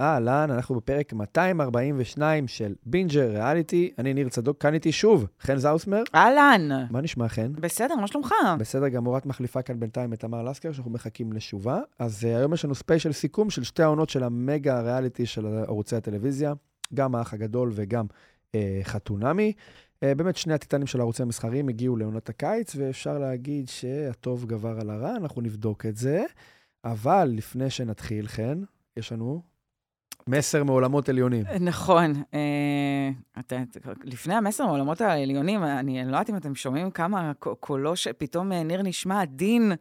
אהלן, אנחנו בפרק 242 של בינג'ריאליטי. אני ניר צדוק, כאן איתי שוב, חן זאוסמר. אהלן. מה נשמע, חן? בסדר, מה שלומך? בסדר גמור, את מחליפה כאן בינתיים את תמר לסקר, שאנחנו מחכים לשובה. אז אה, היום יש לנו ספיישל סיכום של שתי העונות של המגה ריאליטי של ערוצי הטלוויזיה, גם האח הגדול וגם אה, חתונמי. אה, באמת, שני הטיטנים של הערוצי המסחריים הגיעו לעונת הקיץ, ואפשר להגיד שהטוב גבר על הרע, אנחנו נבדוק את זה. אבל לפני שנתחיל, חן, יש לנו מסר מעולמות עליונים. נכון. אה, לפני המסר מעולמות העליונים, אני לא יודעת אם אתם שומעים כמה קולו שפתאום אה, ניר נשמע עדין.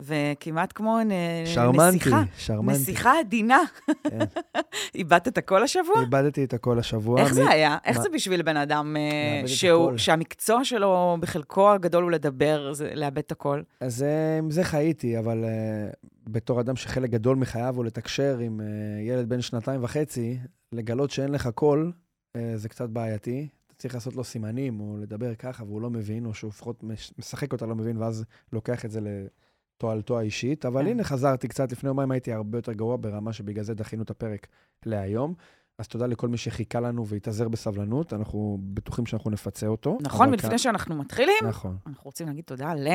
וכמעט כמו שרמנטי, נסיכה. שרמנטי. נסיכה עדינה. כן. איבדת את הקול השבוע? איבדתי את הקול השבוע. איך מ... זה היה? איך מה... זה בשביל בן אדם אה, שהוא, שהמקצוע שלו בחלקו הגדול הוא לדבר, זה לאבד את הקול? אז עם זה חייתי, אבל uh, בתור אדם שחלק גדול מחייו הוא לתקשר עם uh, ילד בן שנתיים וחצי, לגלות שאין לך קול, uh, זה קצת בעייתי. צריך לעשות לו סימנים, או לדבר ככה, והוא לא מבין, או שהוא לפחות משחק אותה לא מבין, ואז לוקח את זה ל... תועלתו האישית, אבל כן. הנה חזרתי קצת, לפני יומיים הייתי הרבה יותר גרוע ברמה שבגלל זה דחינו את הפרק להיום. אז תודה לכל מי שחיכה לנו והתאזר בסבלנות, אנחנו בטוחים שאנחנו נפצה אותו. נכון, ולפני כאן... שאנחנו מתחילים, נכון. אנחנו רוצים להגיד תודה ל...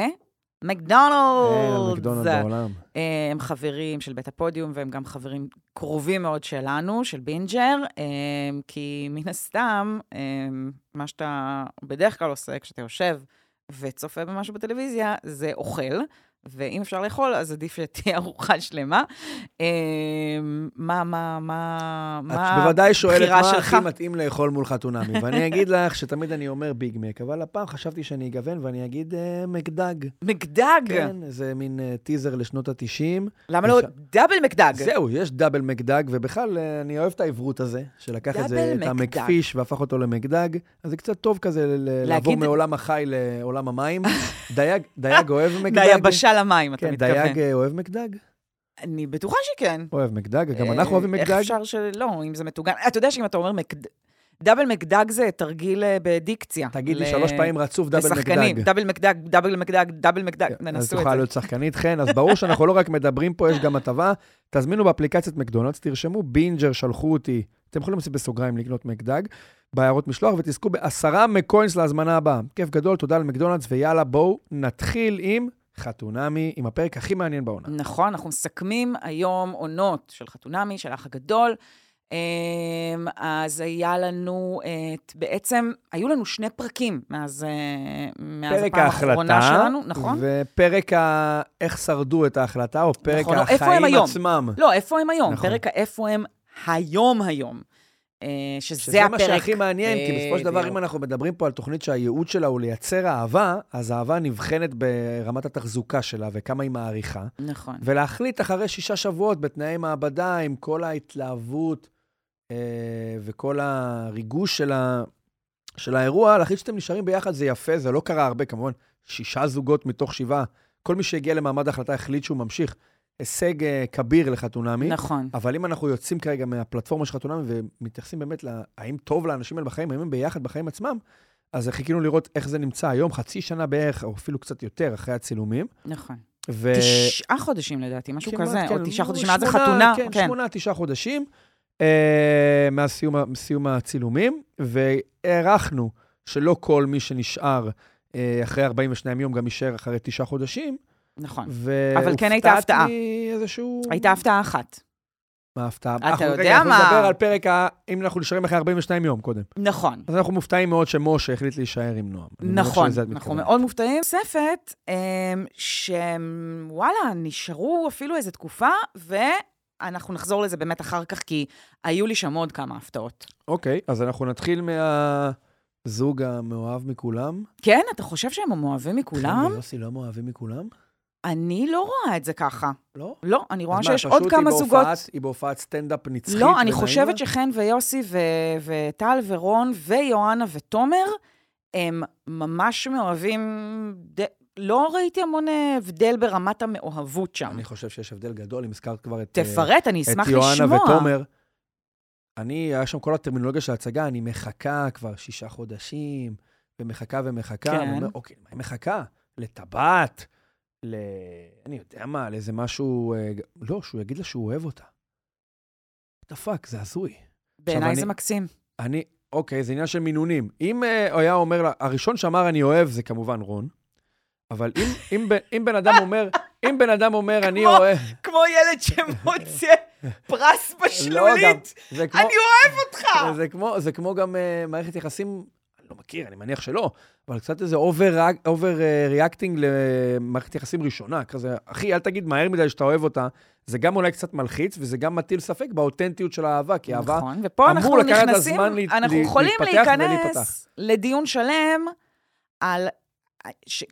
מקדונלדס. מקדונלדס בעולם. אה, הם חברים של בית הפודיום, והם גם חברים קרובים מאוד שלנו, של בינג'ר, אה, כי מן הסתם, אה, מה שאתה בדרך כלל עושה כשאתה יושב וצופה במשהו בטלוויזיה, זה אוכל. ואם אפשר לאכול, אז עדיף שתהיה ארוחה שלמה. אמ, מה, מה, מה, מה שלך? את בוודאי שואלת מה הכי מתאים לאכול מול חתונמי, ואני אגיד לך שתמיד אני אומר ביג מק, אבל הפעם חשבתי שאני אגוון ואני אגיד אה, מקדג. מקדג? כן, זה מין אה, טיזר לשנות ה-90. למה לא דאבל מקדג? זהו, יש דאבל מקדג, ובכלל, אה, אני אוהב את העיברות הזה, שלקח את זה, את המקפיש והפך אותו למקדג, אז זה קצת טוב כזה לעבור מעולם החי לעולם המים. דייג אוהב מקדג. על המים, אתה מתכוון. כן, דייג אוהב מקדג? אני בטוחה שכן. אוהב מקדג, גם אנחנו אוהבים מקדג. איך אפשר שלא, אם זה מטוגן. אתה יודע שאם אתה אומר מקדג... דאבל מקדג זה תרגיל אה, בדיקציה. תגיד לי שלוש פעמים רצוף דאבל מקדג. לשחקנים, דאבל מקדג, דאבל מקדג, דאבל מקדג, ננסו את זה. אז תוכל להיות שחקנית חן, אז ברור שאנחנו לא רק מדברים פה, יש גם הטבה. תזמינו באפליקציית מקדונלדס, תרשמו, בינג'ר שלחו אותי, אתם יכולים לעשות בסוגריים לקנות מקדג, בעיירות משלוח, ותזכו בעשרה מקוינס להזמנה הבאה. כיף גדול, תודה למקדונלדס, ויאללה, בואו נתחיל עם... חתונמי, עם הפרק הכי מעניין בעונה. נכון, אנחנו מסכמים היום עונות של חתונמי, של האח הגדול. אמ, אז היה לנו, את, בעצם, היו לנו שני פרקים מאז, אה, מאז הפעם האחרונה שלנו, נכון? ופרק ה... איך שרדו את ההחלטה, או פרק נכון, החיים עצמם. לא, איפה הם היום? נכון. פרק האיפה הם היום היום. אה, שזה, שזה הפרק. שזה מה שהכי מעניין, כי בסופו של דבר, אם אנחנו מדברים פה על תוכנית שהייעוד שלה הוא לייצר אהבה, אז אהבה נבחנת ברמת התחזוקה שלה וכמה היא מעריכה. נכון. ולהחליט אחרי שישה שבועות בתנאי מעבדה, עם כל ההתלהבות אה, וכל הריגוש של, ה, של האירוע, להחליט שאתם נשארים ביחד זה יפה, זה לא קרה הרבה, כמובן, שישה זוגות מתוך שבעה. כל מי שהגיע למעמד ההחלטה החליט שהוא ממשיך. הישג uh, כביר לחתונמי. נכון. אבל אם אנחנו יוצאים כרגע מהפלטפורמה של חתונמי ומתייחסים באמת להאם טוב לאנשים האלה בחיים, האם הם ביחד בחיים עצמם, אז חיכינו לראות איך זה נמצא היום, חצי שנה בערך, או אפילו קצת יותר, אחרי הצילומים. נכון. ו... תשעה חודשים לדעתי, משהו כמעט, כזה, כן, או תשעה חודשים מאז החתונה. כן, כן, שמונה, תשעה חודשים, אה, מאז סיום, סיום הצילומים, והערכנו שלא כל מי שנשאר אה, אחרי 42 יום גם יישאר אחרי תשעה חודשים. נכון. אבל כן הייתה הפתעה. והופתעתי איזשהו... הייתה הפתעה אחת. מה ההפתעה? אתה יודע מה... אנחנו נדבר על פרק ה... אם אנחנו נשארים אחרי 42 יום קודם. נכון. אז אנחנו מופתעים מאוד שמשה החליט להישאר עם נועם. נכון, אנחנו מאוד מופתעים. נוספת, אמ, שוואלה, נשארו אפילו איזו תקופה, ואנחנו נחזור לזה באמת אחר כך, כי היו לי שם עוד כמה הפתעות. אוקיי, אז אנחנו נתחיל מהזוג המאוהב מכולם. כן, אתה חושב שהם המאוהבים מכולם? חן ויוסי לא מאוהבים מכולם? אני לא רואה את זה ככה. לא? לא, אני רואה שיש עוד כמה זוגות. היא בהופעת סטנדאפ נצחית? לא, אני חושבת שחן ויוסי וטל ורון ויואנה ותומר, הם ממש מאוהבים... לא ראיתי המון הבדל ברמת המאוהבות שם. אני חושב שיש הבדל גדול, אם הזכרת כבר את... תפרט, אני אשמח לשמוע. את יואנה ותומר. אני, היה שם כל הטרמינולוגיה של ההצגה, אני מחכה כבר שישה חודשים, ומחכה ומחכה. כן. ואני אומר, אוקיי, מה היא מחכה? לטבעת? ל... אני יודע מה, לאיזה משהו... אה, לא, שהוא יגיד לה שהוא אוהב אותה. the fuck, זה הזוי. בעיניי אני- זה מקסים. אני, אוקיי, זה עניין של מינונים. אם אה, הוא היה אומר לה, הראשון שאמר אני אוהב זה כמובן רון, אבל אם, אם, ב- אם בן אדם אומר, אם בן אדם אומר אני כמו- אוהב... כמו ילד שמוצא פרס לא, זה כמו... אוהב אותך! זה כמו, זה כמו גם אה, מערכת יחסים, אני לא מכיר, אני מניח שלא, אבל קצת איזה over, overreacting למערכת יחסים ראשונה. כזה, אחי, אל תגיד מהר מדי שאתה אוהב אותה. זה גם אולי קצת מלחיץ, וזה גם מטיל ספק באותנטיות של האהבה, כי אהבה... נכון, ופה אנחנו אמור לקחת נכנסים, זמן להת- אנחנו לה- יכולים להתפתח להיכנס ולהיפתח. לדיון שלם על... ש...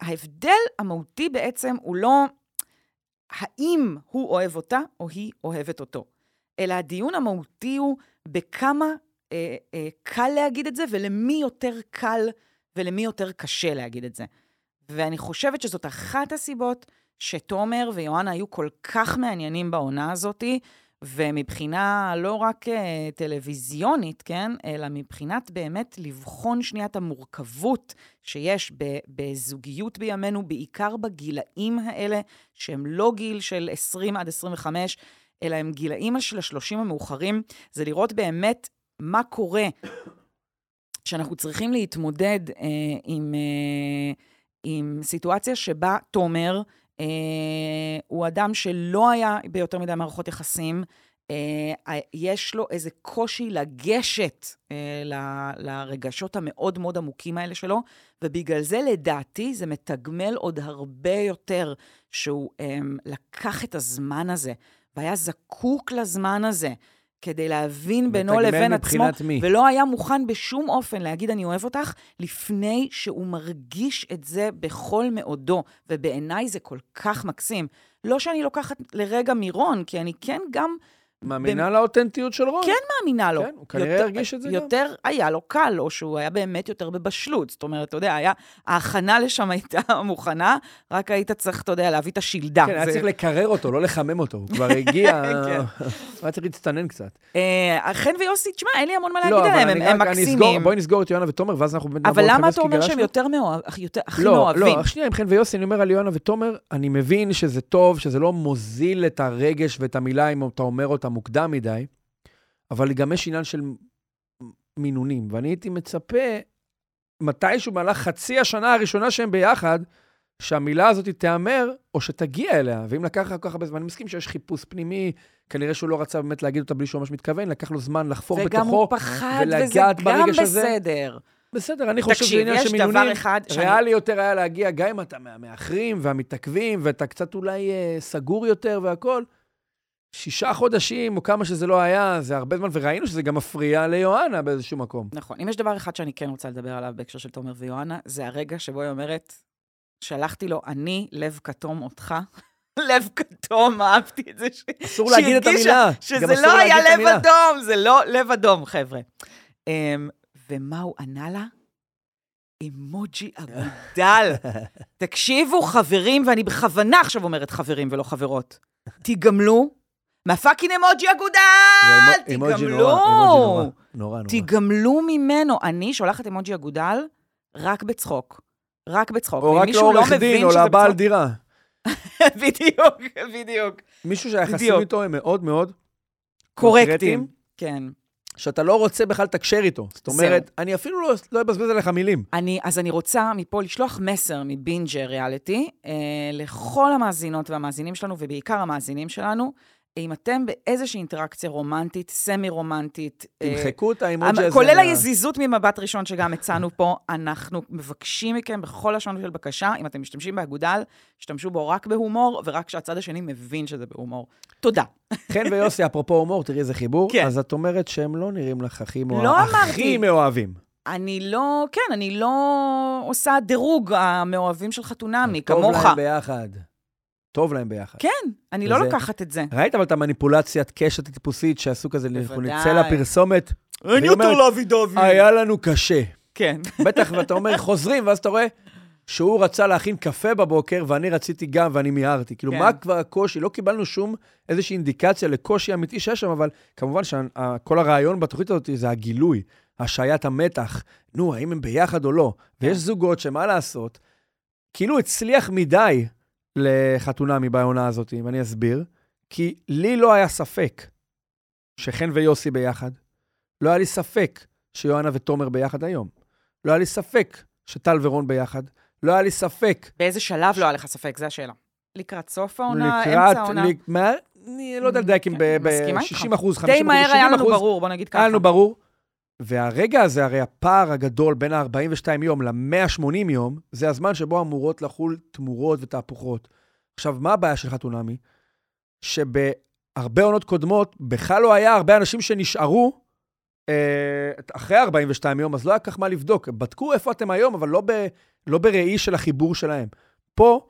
ההבדל המהותי בעצם הוא לא האם הוא אוהב אותה או היא אוהבת אותו, אלא הדיון המהותי הוא בכמה אה, אה, קל להגיד את זה ולמי יותר קל ולמי יותר קשה להגיד את זה. ואני חושבת שזאת אחת הסיבות שתומר ויוהנה היו כל כך מעניינים בעונה הזאתי, ומבחינה לא רק uh, טלוויזיונית, כן, אלא מבחינת באמת לבחון שנייה את המורכבות שיש ב- בזוגיות בימינו, בעיקר בגילאים האלה, שהם לא גיל של 20 עד 25, אלא הם גילאים של ה-30 המאוחרים, זה לראות באמת מה קורה שאנחנו צריכים להתמודד אה, עם, אה, עם סיטואציה שבה תומר אה, הוא אדם שלא היה ביותר מדי מערכות יחסים, אה, יש לו איזה קושי לגשת אה, ל- לרגשות המאוד מאוד עמוקים האלה שלו, ובגלל זה לדעתי זה מתגמל עוד הרבה יותר שהוא אה, לקח את הזמן הזה, והיה זקוק לזמן הזה. כדי להבין בינו לבין עצמו, מי? ולא היה מוכן בשום אופן להגיד אני אוהב אותך, לפני שהוא מרגיש את זה בכל מאודו, ובעיניי זה כל כך מקסים. לא שאני לוקחת לרגע מרון, כי אני כן גם מאמינה לאותנטיות של רון? כן מאמינה לו. כן, הוא כנראה יותר- הרגיש את זה גם. יותר היה לו קל, או שהוא היה באמת יותר בבשלות. זאת אומרת, אתה יודע, היה, ההכנה לשם הייתה מוכנה, רק היית צריך, אתה יודע, להביא את השלדה. כן, היה זה- צריך לקרר אותו, לא לחמם אותו. הוא כבר הגיע, כן. הוא היה צריך להצטנן קצת. אה, חן ויוסי, תשמע, אין לי המון מה להגיד לא, אבל עליהם, הם מקסימים. בואי נסגור את יונה ותומר, ואז אנחנו באמת אבל למה אתה אומר שהם. יותר מאוהב, יותר- הכי לא, מאוהבים? לא, שנייה, עם חן ויוסי, אני אומר על יונה ותומר, אני מבין שזה טוב, שזה לא מוזיל את הרגש ואת המילה אם אתה אומר אותה מוקדם מדי, אבל גם יש עניין של מינונים, ואני הייתי מצפה, מתישהו במהלך חצי השנה הראשונה שהם ביחד, שהמילה הזאת תיאמר, או שתגיע אליה. ואם לקח לך כל כך הרבה זמן, אני מסכים שיש חיפוש פנימי, כנראה שהוא לא רצה באמת להגיד אותה בלי שהוא ממש מתכוון, לקח לו זמן לחפור בתוכו. וגם הוא פחד, וזה גם. בסדר. בסדר, אני חושב שזה תקשיב, עניין יש של מינונים. דבר אחד שאני... ריאלי יותר היה להגיע, גם אם אתה מהמאחרים והמתעכבים, ואתה קצת אולי אה, סגור יותר והכול. שישה חודשים, או כמה שזה לא היה, זה הרבה זמן, וראינו שזה גם מפריע ליוהנה באיזשהו מקום. נכון. אם יש דבר אחד שאני כן רוצה לדבר עליו בהקשר של תומר ויוהנה, זה הרגע שבו היא אומרת, שלחתי לו, אני לב כתום אותך. לב כתום, אהבתי את זה. ש... אסור להגיד את המילה. שזה לא היה לב. אדום, זה לא לב אדום, חבר'ה. Um, ומה הוא ענה לה? אימוג'י אגודל. תקשיבו, חברים, ואני בכוונה עכשיו אומרת חברים ולא חברות. תיגמלו מהפאקינג אימוג'י זה אגודל! תיגמלו! תיגמלו ממנו. אני שולחת אימוג'י אגודל רק בצחוק. רק בצחוק. או רק מישהו לא לעורך דין, או לבעל דירה. בדיוק, בדיוק. מישהו שהיחסים. איתו הם מאוד מאוד קורקטים. כן. שאתה לא רוצה בכלל לתקשר איתו. זאת אומרת, אני אפילו לא- לא אבזבז עליך מילים. אני, אז אני רוצה מפה לשלוח מסר מבינג'ר ריאליטי אה, לכל המאזינות והמאזינים שלנו, ובעיקר המאזינים שלנו, אם אתם באיזושהי אינטראקציה רומנטית, סמי-רומנטית, אה, תמחקו את האימוג'י הזה. כולל היזיזות ממבט ראשון שגם הצענו פה, אנחנו מבקשים מכם בכל לשון של בקשה, אם אתם משתמשים באגודל, השתמשו בו רק בהומור, ורק כשהצד השני מבין שזה בהומור. תודה. חן ויוסי, אפרופו הומור, תראי איזה חיבור. כן. אז את אומרת שהם לא נראים לך הכי מאוהבים. לא. הכי מאוהבים. אני לא, כן, אני לא עושה דירוג המאוהבים של חתונמי, טוב כמוך. להם ביחד. טוב להם ביחד. כן, אני לא וזה- לוקחת את זה. ראית אבל את המניפולציית קשת הטיפוסית שעשו כזה, אנחנו. נצא לפרסומת, אין אומרת, לאבי דובי. היה לנו קשה. כן. בטח, ואתה אומר, חוזרים, ואז אתה רואה, שהוא רצה להכין קפה בבוקר, ואני רציתי גם, ואני מיהרתי. כאילו, כן. מה כבר הקושי? לא קיבלנו שום איזושהי אינדיקציה לקושי אמיתי שיש שם, אבל כמובן שכל הרעיון בתוכנית הזאת זה הגילוי, השעיית המתח. נו, האם הם ביחד או לא? כן. ויש זוגות שמה לעשות, כאילו הצליח מדי לחתונמי בעונה הזאת, ואני אסביר, כי לי לא היה ספק שחן ויוסי ביחד, לא היה לי ספק שיואנה ותומר ביחד היום. לא היה לי ספק שטל ורון ביחד. לא היה לי ספק. באיזה שלב לא היה לך ספק? זו השאלה. לקראת סוף העונה, לקראת, אמצע העונה? לק- מה- אני לא יודע לדייק אם כן, מסכימה איתך. ב-60 אחוז, 50 די אחוז, מהר 70 היה לנו אחוז. ברור, בוא נגיד ככה. היה לנו ברור. והרגע הזה, הרי הפער הגדול בין ה-42 יום ל-180 יום, זה הזמן שבו אמורות לחול תמורות ותהפוכות. עכשיו, מה הבעיה של חתונמי? שבהרבה עונות קודמות, בכלל לא היה הרבה אנשים שנשארו אה, אחרי 42 יום, אז לא היה כך מה לבדוק. בדקו איפה אתם היום, אבל לא, ב, לא בראי של החיבור שלהם. פה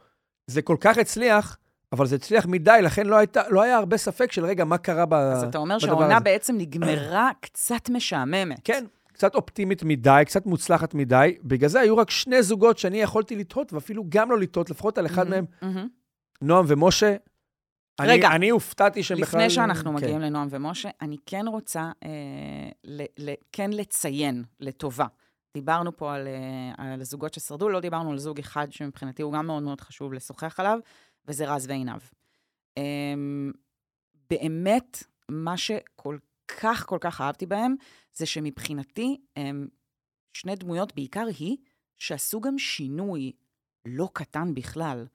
זה כל כך הצליח, אבל זה הצליח מדי, לכן לא, הייתה, לא היה הרבה ספק של רגע, מה קרה ב, אז אתה אומר בדבר שהעונה הזה. בעצם נגמרה קצת משעממת. כן, קצת אופטימית מדי, קצת מוצלחת מדי. בגלל זה היו רק שני זוגות שאני יכולתי לתהות, ואפילו גם לא לתהות, לפחות על אחד מהם. נועם ומשה. רגע, אני, אני הופתעתי שהם בכלל... לפני שאנחנו כן. מגיעים לנועם ומשה, אני כן רוצה אה, ל, ל, כן לציין לטובה. דיברנו פה על, אה, על הזוגות ששרדו, לא דיברנו על זוג אחד שמבחינתי הוא גם מאוד מאוד חשוב לשוחח עליו, וזה רז ועינב. אה, באמת, מה שכל כך כל כך אהבתי בהם, זה שמבחינתי, הם שני דמויות, בעיקר היא, שעשו גם שינוי לא קטן בכלל.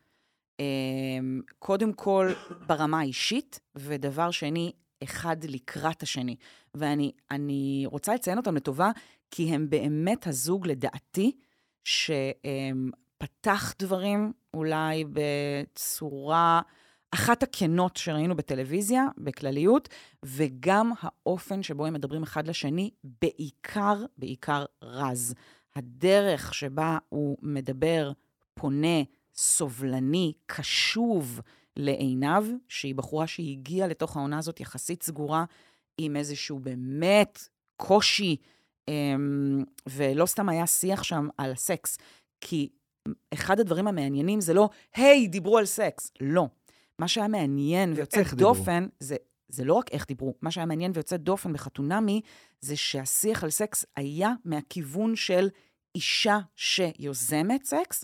אמ, קודם כל ברמה האישית, ודבר שני, אחד לקראת השני. ואני אני רוצה לציין אותם לטובה, כי הם באמת הזוג, לדעתי, שפתח דברים אולי בצורה, אחת הכנות שראינו בטלוויזיה, בכלליות, וגם האופן שבו הם מדברים אחד לשני, בעיקר, בעיקר רז. הדרך שבה הוא מדבר, פונה, סובלני, קשוב לעינב, שהיא בחורה שהגיעה לתוך העונה הזאת יחסית סגורה, עם איזשהו באמת קושי, אמ, ולא סתם היה שיח שם על סקס, כי אחד הדברים המעניינים זה לא, היי, דיברו על סקס. לא. מה שהיה מעניין ויוצא דיברו. דופן, זה, זה לא רק איך דיברו, מה שהיה מעניין ויוצא דופן בחתונמי, זה שהשיח על סקס היה מהכיוון של אישה שיוזמת סקס,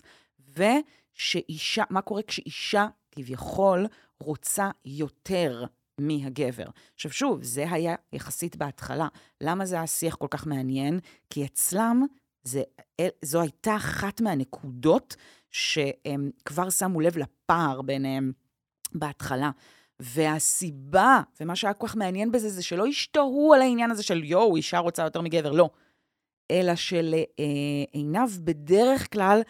ושאישה, מה קורה כשאישה כביכול רוצה יותר מהגבר. עכשיו שוב, זה היה יחסית בהתחלה. למה זה היה שיח כל כך מעניין? כי אצלם זה, זו הייתה אחת מהנקודות שהם כבר שמו לב לפער ביניהם בהתחלה. והסיבה, ומה שהיה כל כך מעניין בזה, זה שלא השתהו על העניין הזה של יואו, אישה רוצה יותר מגבר, לא. אלא שלעינב בדרך כלל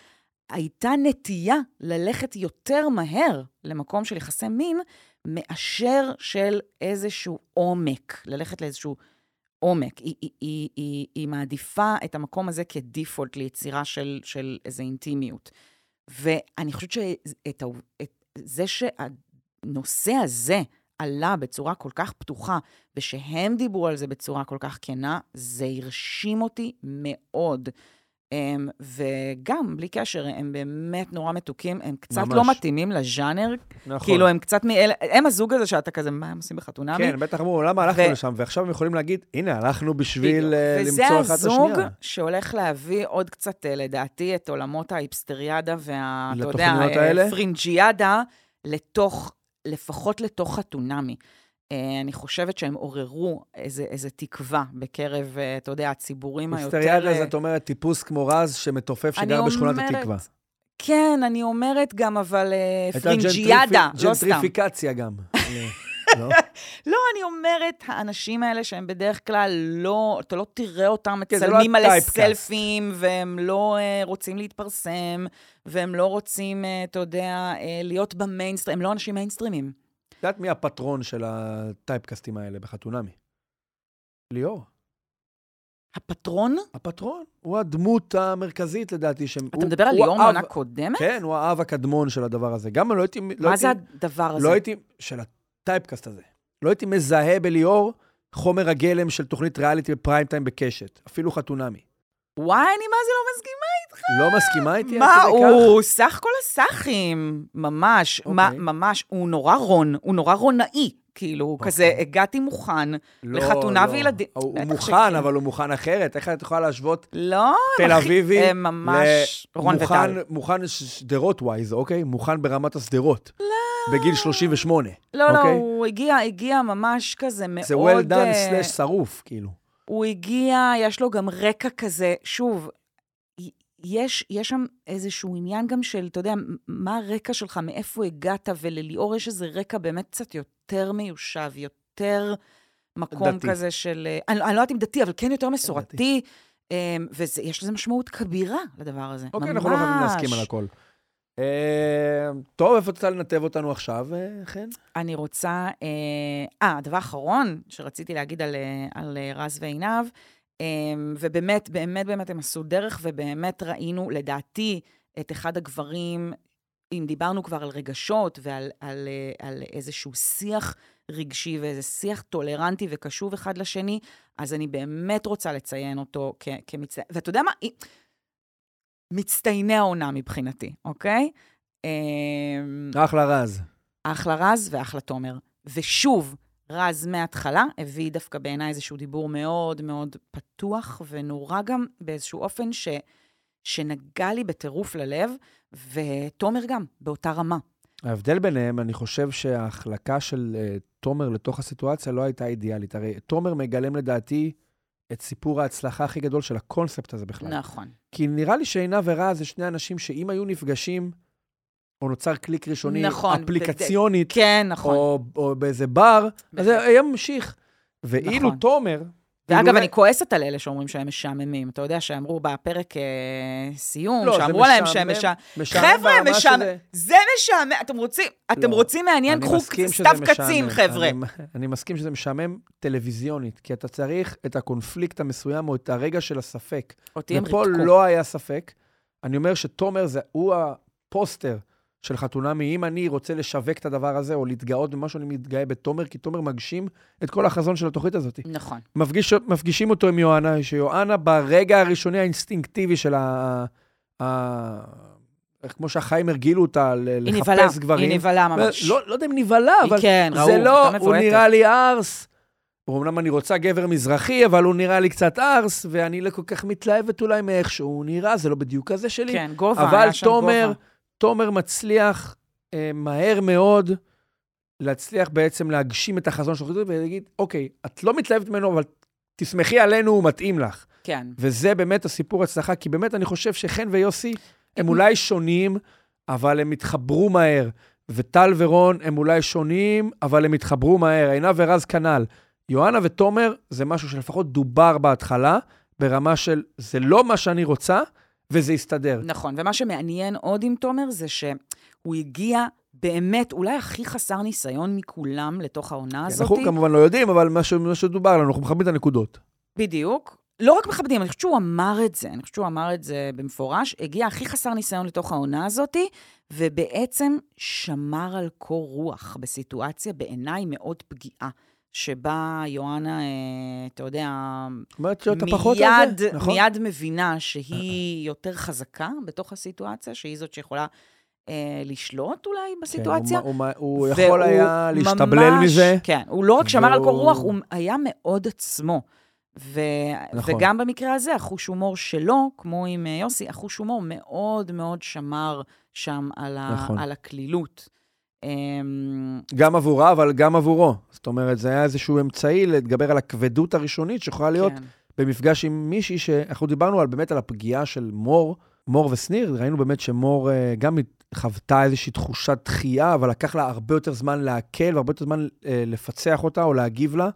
הייתה נטייה ללכת יותר מהר למקום של יחסי מין, מאשר של איזשהו עומק, ללכת לאיזשהו עומק. היא, היא, היא, היא, היא מעדיפה את המקום הזה כדיפולט ליצירה של, של איזו אינטימיות. ואני חושבת שאת ה- את זה שהנושא הזה עלה בצורה כל כך פתוחה, ושהם דיברו על זה בצורה כל כך כנה, זה הרשים אותי מאוד. אמ, וגם, בלי קשר, הם באמת נורא מתוקים, הם קצת ממש. לא מתאימים לז'אנר, נכון. כאילו, הם קצת מאלה, הם הזוג הזה שאתה כזה, מה הם עושים בחתונמי? כן, בטח אמרו, למה הלכנו ו- לשם? ועכשיו הם יכולים להגיד, הנה, הלכנו בשביל וזה למצוא אחת את הזוג השנייה. שהולך להביא עוד קצת, אה, לדעתי, את עולמות ההיפסטריאדה וה... אתה יודע, אה, האלה? פרינג'יאדה, לתוך, לפחות לתוך חתונמי. אה, אני חושבת שהם עוררו איזה, איזה תקווה בקרב, אה, אתה יודע, הציבורים היותר... היפסטריאדה אה, זה, את אומרת, טיפוס כמו רז שמתופף שגר בשכונת התקווה. כן, אני אומרת גם, אבל אה, פרינג'יאדה, לא סתם. ג'נטריפיקציה גם. לא? לא, אני אומרת, האנשים האלה שהם בדרך כלל לא, אתה לא תראה אותם כן, לא מצלמים מלא ה typecast. סלפים, והם לא אה, רוצים להתפרסם, והם לא רוצים, uh, אתה יודע, uh, להיות במיינסטרים, הם לא אנשים מיינסטרימים. את יודעת מי הפטרון של הטייפקאסטים האלה בחתונמי? ליאור. הפטרון? הפטרון הוא הדמות המרכזית, לדעתי. שהם- אתה הוא- מדבר על ליאור מעונה קודמת? כן, הוא האב הקדמון של הדבר הזה. גם לא הייתי... לא מה זה הייתי- הדבר הזה? לא הייתי... של ה typecast הזה. לא הייתי מזהה בליאור חומר הגלם של תוכנית ריאליטי בפריים טיים בקשת. אפילו חתונמי. וואי, אני מה זה לא מסכימה איתך. לא מסכימה איתי? מה, עד כדי כך? הוא סך כל הסאחים, ממש, מה, אוקיי. ממש, הוא נורא רון, הוא נורא רונאי. כאילו, אוקיי. כזה, הגעתי מוכן לא, לחתונה לא. וילדים. הוא הוא מוכן, שכן. אבל הוא מוכן אחרת. איך את יכולה להשוות לא, תל אביבי הם ממש רון מוכן, וטל. מוכן שדרות ווייז, אוקיי? מוכן ברמת השדרות. לא. בגיל 38. לא, לא, אוקיי? הוא הגיע, הגיע ממש כזה מאוד... זה well done אה, סלאש שרוף, כאילו. הוא הגיע, יש לו גם רקע כזה, שוב, יש, יש שם איזשהו עניין גם של, אתה יודע, מה הרקע שלך, מאיפה הגעת, ולליאור יש איזה רקע באמת קצת יותר מיושב, יותר מקום דתי. כזה של... אה, אני, אני לא יודעת אם דתי, אבל כן יותר מסורתי, ויש לזה משמעות כבירה לדבר הזה. אוקיי, אנחנו לא חייבים להסכים על ממש. הכל. אה, טוב, איפה את רוצה לנתב אותנו עכשיו, אה, חן? אני רוצה... אה, אה, הדבר האחרון שרציתי להגיד על, אה, רז ועינב, אה, ובאמת, באמת, באמת הם עשו דרך, ובאמת ראינו, לדעתי, את אחד הגברים, אם דיברנו כבר על רגשות ועל על, על איזשהו שיח רגשי ואיזה שיח טולרנטי וקשוב אחד לשני, אז אני באמת רוצה לציין אותו כמצטיין. ואתה יודע מה? מצטייני העונה מבחינתי, אוקיי? אה, אחלה רז. אחלה רז ואחלה תומר. ושוב, רז מההתחלה הביא דווקא בעיניי איזשהו דיבור מאוד מאוד פתוח, ונורא גם באיזשהו אופן ש, שנגע לי בטירוף ללב, ותומר גם, באותה רמה. ההבדל ביניהם, אני חושב שההחלקה של uh, תומר לתוך הסיטואציה לא הייתה אידיאלית. הרי תומר מגלם לדעתי את סיפור ההצלחה הכי גדול של הקונספט הזה בכלל. נכון. כי נראה לי שעינב ורז זה שני אנשים שאם היו נפגשים, או נוצר קליק ראשוני, נכון, אפליקציונית, כן, נכון. או, או באיזה בר, אז זה היה ממשיך. ואילו נכון. תומר... ואגב, אילולא- אני כועסת על אלה שאומרים שהם משעממים. אתה יודע, שאמרו בפרק אה, סיום, לא, שאמרו להם שהם. משעממים. חבר'ה, משעמם. זה משעמם. אתם רוצים, אתם לא. רוצים מעניין, קחו סתיו. קצין, חבר'ה. אני, מסכים שזה משעמם טלוויזיונית, כי אתה צריך את הקונפליקט המסוים או את הרגע של הספק. אותי הם ופה ריתקו. לא היה ספק. אני אומר שתומר זה, הוא הפוסטר של חתונמי. אם אני רוצה לשווק את הדבר הזה או להתגאות במשהו, אני מתגאה בתומר, כי תומר מגשים את כל החזון של התוכנית הזאת. נכון. מפגיש, מפגישים אותו עם יואנה, שיואנה ברגע הראשוני האינסטינקטיבי של ה... ה... איך כמו שהחיים הרגילו אותה, ל- היא נבהלה, לחפש גברים. היא נבהלה ממש. לא, לא יודע אם נבהלה, אבל כן, ראו, זה לא, הייתה הוא מבועטת. נראה לי ארס. אמנם אני רוצה גבר מזרחי, אבל הוא נראה לי קצת ארס, ואני לא כל כך מתלהבת אולי מאיך שהוא נראה, זה לא בדיוק כזה שלי. כן, גובה, אבל היה שם תומר, גובה. תומר מצליח אה, מהר מאוד להצליח בעצם להגשים את החזון של החזון ולהגיד, אוקיי, את לא מתלהבת ממנו, אבל תסמכי עלינו, הוא מתאים לך. כן. וזה באמת הסיפור הצלחה, כי באמת אני חושב שחן ויוסי הם אולי שונים, אבל הם התחברו מהר. וטל ורון הם אולי שונים, אבל הם התחברו מהר. עינב ורז כנ"ל. יואנה ותומר זה משהו שלפחות דובר בהתחלה, ברמה של זה לא מה שאני רוצה, וזה יסתדר. נכון, ומה שמעניין עוד עם תומר זה שהוא הגיע באמת, אולי הכי חסר ניסיון מכולם לתוך העונה הזאת. אנחנו כמובן לא יודעים, אבל מה ש- מה שדובר לנו, אנחנו מכבדים את הנקודות. בדיוק. לא רק מכבדים, אני חושבת שהוא אמר את זה, אני חושבת שהוא אמר את זה במפורש, הגיע הכי חסר ניסיון לתוך העונה הזאת, ובעצם שמר על קור רוח בסיטואציה בעיניי מאוד פגיעה, שבה יואנה, אה, אתה יודע, מיד, זה, נכון? מיד מבינה שהיא יותר חזקה בתוך הסיטואציה, שהיא זאת שיכולה אה, לשלוט אולי בסיטואציה. כן, הוא, הוא, הוא יכול היה והוא להשתבלל ממש- מזה. כן, הוא לא רק שמר על קור והוא- רוח, הוא היה מאוד עצמו. ו... נכון. וגם במקרה הזה, החוש הומור שלו, כמו עם אה, יוסי, החוש הומור מאוד מאוד שמר שם על, ה... נכון. על הקלילות. אמ, גם עבורה, אבל גם עבורו. זאת אומרת, זה היה איזשהו אמצעי להתגבר על הכבדות הראשונית שיכולה להיות כן. במפגש עם מישהי שאנחנו דיברנו על, באמת על הפגיעה של מור, מור ושניר, ראינו באמת שמור אה, גם חוותה איזושהי תחושת דחייה, אבל לקח לה הרבה יותר זמן לעכל והרבה יותר זמן אה, לפצח אותה או להגיב לה.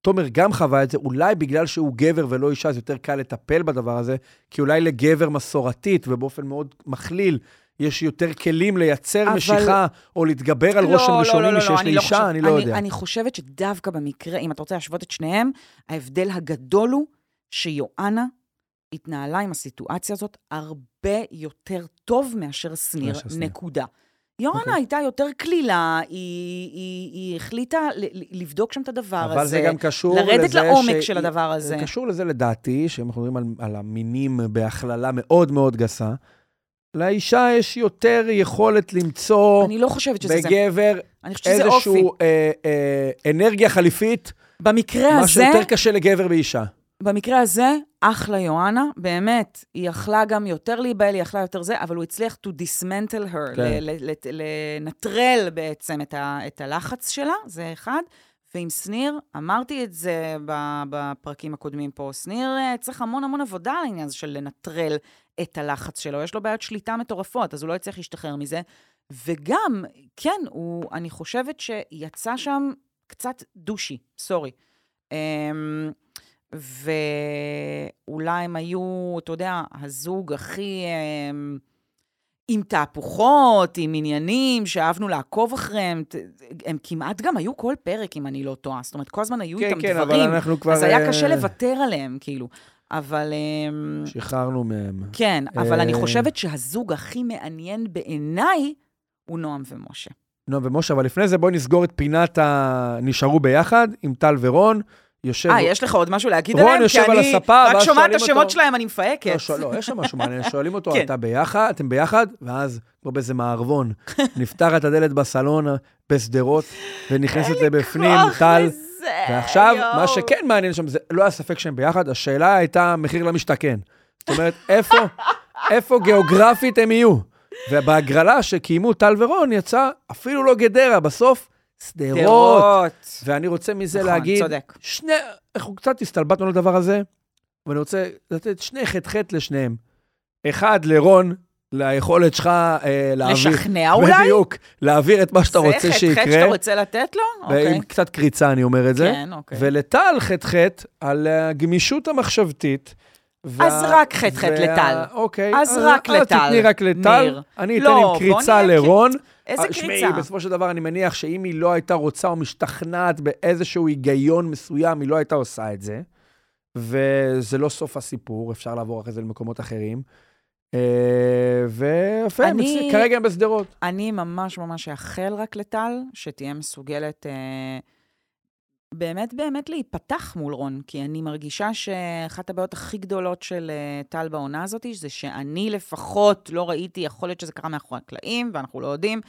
תומר גם חווה את זה, אולי בגלל שהוא גבר ולא אישה, אז יותר קל לטפל בדבר הזה, כי אולי לגבר מסורתית ובאופן מאוד מכליל, יש יותר כלים לייצר אבל- משיכה או להתגבר על רושם ראשוני משיש אני לאישה, חושב- אני לא אני, יודע. אני חושבת שדווקא במקרה, אם אתה רוצה להשוות את שניהם, ההבדל הגדול הוא שיואנה התנהלה עם הסיטואציה הזאת הרבה יותר טוב מאשר שניר. נקודה. יונה אוקיי. הייתה יותר קלילה, היא, היא, היא החליטה לבדוק שם את הדבר אבל הזה. זה גם קשור לזה לרדת לעומק ש- של הדבר הזה. זה קשור לזה, לדעתי, שאם אנחנו מדברים על, על המינים בהכללה מאוד מאוד גסה, לאישה יש יותר יכולת למצוא אני לא חושבת שזה זה. בגבר אני חושבת שזה אופי. איזושהי אה, אה, אנרגיה חליפית, במקרה מה הזה, שיותר קשה לגבר באישה. במקרה הזה, אחלה יואנה, באמת, היא יכלה גם יותר להיבהל, היא יכלה יותר זה, אבל הוא הצליח to dismantle her, כן. לנטרל בעצם את, ה- את הלחץ שלה, זה אחד. ועם שניר, אמרתי את זה בפרקים הקודמים פה, שניר אה, צריך המון המון עבודה על העניין הזה של לנטרל את הלחץ שלו. יש לו בעיות שליטה מטורפות, אז הוא לא יצליח להשתחרר מזה. וגם, כן, הוא, אני חושבת שיצא שם קצת דושי, סורי. אמ, ואולי הם היו, אתה יודע, הזוג הכי... עם תהפוכות, עם עניינים שאהבנו לעקוב אחריהם. הם כמעט גם היו כל פרק, אם אני לא טועה. זאת אומרת, כל הזמן היו כן, איתם כן, אבל דברים. אנחנו כבר... אז היה אה, קשה לוותר עליהם, כאילו. אבל... אמ, שחררנו מהם. כן, אבל אני אה, חושבת שהזוג הכי מעניין בעיניי הוא נועם ומשה. נועה ומשה, אבל לפני זה בואי נסגור את פינת ה... נשארו ביחד עם טל ורון. יושב... אה, יש לך עוד משהו להגיד רון עליהם? יושב כי על הספה, רק ואז שומעת את שואלים השמות אותו- שלהם, אני מפהקת. לא, לא, יש שם משהו מעניין, שואלים אותו, כן. אתה ביחד? אתם ביחד? ואז, כמו באיזה מערבון, נפתחת הדלת בסלון בשדרות, ונכנסת לבפנים, טל. ועכשיו. מה שכן מעניין שם, זה לא היה ספק שהם ביחד, השאלה הייתה מחיר למשתכן. זאת אומרת, איפה, איפה גיאוגרפית הם יהיו? ובהגרלה שקיימו טל ורון, יצא אפילו לא גדרה, בסוף שדרות. ואני רוצה מזה נכון, להגיד, צודק. שני, אנחנו קצת הסתלבטנו על הדבר הזה, ואני רוצה לתת שני חטא-חטא לשניהם. אחד, לרון, ליכולת שלך אה, להעביר... לשכנע אולי? בדיוק, להעביר את מה שאתה רוצה זה חטא שיקרה. שאתה רוצה לתת לו? ועם אוקיי. קצת קריצה אני אומר את זה. כן, אוקיי. ולטל חטא-חטא על הגמישות המחשבתית. וה- אז רק חטא-חטא וה- לטל. אוקיי. אז רק אז לטל, תתני רק לטל. ניר. אני אתן לא, עם קריצה לרון. איזה אה, שמעי, קריצה? בסופו של דבר אני מניח שאם היא לא הייתה רוצה או משתכנעת באיזשהו היגיון מסוים, היא לא הייתה עושה את זה. וזה לא סוף הסיפור, אפשר לעבור אחרי זה למקומות אחרים. אה, ויפה, אני- כרגע הם בשדרות. אני ממש ממש אאחל רק לטל, שתהיה מסוגלת אה, באמת באמת להיפתח מול רון, כי אני מרגישה שאחת הבעיות הכי גדולות של אה, טל בעונה הזאת, זה שאני לפחות לא ראיתי, יכול להיות שזה קרה מאחורי הקלעים, ואנחנו לא יודעים,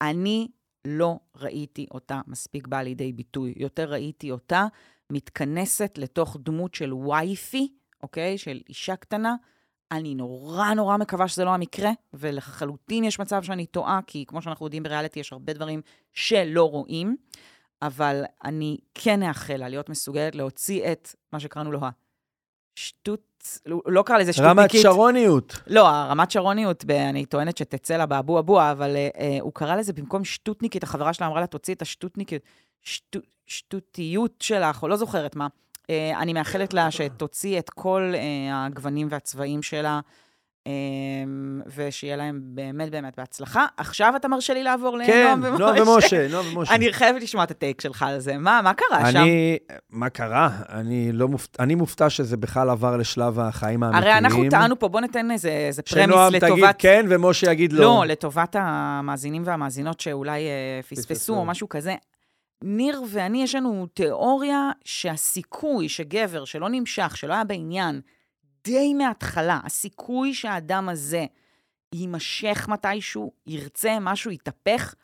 אני לא ראיתי אותה מספיק באה לידי ביטוי. יותר ראיתי אותה מתכנסת לתוך דמות של וייפי, אוקיי? של אישה קטנה. אני נורא נורא מקווה שזה לא המקרה, ולחלוטין יש מצב שאני טועה, כי כמו שאנחנו יודעים בריאליטי, יש הרבה דברים שלא רואים, אבל אני כן אאחל לה להיות מסוגלת להוציא את מה שקראנו לו השטות, לא, לא קרא לזה רמת שטותניקית. שרוניות. לא, הרמת שרוניות, אני טוענת שתצא לה באבו אבו, אבל אה, אה, הוא קרא לזה במקום שטותניקית, החברה שלה אמרה לה, תוציא את השטותניקית, שטו, שטותיות שלך, או לא זוכרת מה. אה, אני מאחלת לה שתוציא את כל אה, הגוונים והצבעים שלה, אה, ושיהיה להם באמת באמת בהצלחה. עכשיו אתה מרשה לי לעבור כן, לנועם נועה ומשה. ומשה, נועה ומשה. אני חייבת לשמוע את הטייק שלך על זה. מה, מה קרה שם? אני, מה קרה? אני לא מופתע, אני מופתע שזה בכלל עבר לשלב החיים האמיתיים. הרי אנחנו טענו פה, בוא ניתן איזה, איזה פרמיס שנועם לטובת... תגיד כן ומשה יגיד לא. לא, לטובת המאזינים והמאזינות שאולי אה, פספסו. או משהו כזה. ניר ואני, יש לנו תיאוריה שהסיכוי שגבר שלא נמשך, שלא היה בעניין, די מההתחלה, הסיכוי שהאדם הזה יימשך מתישהו, ירצה, משהו יתהפך,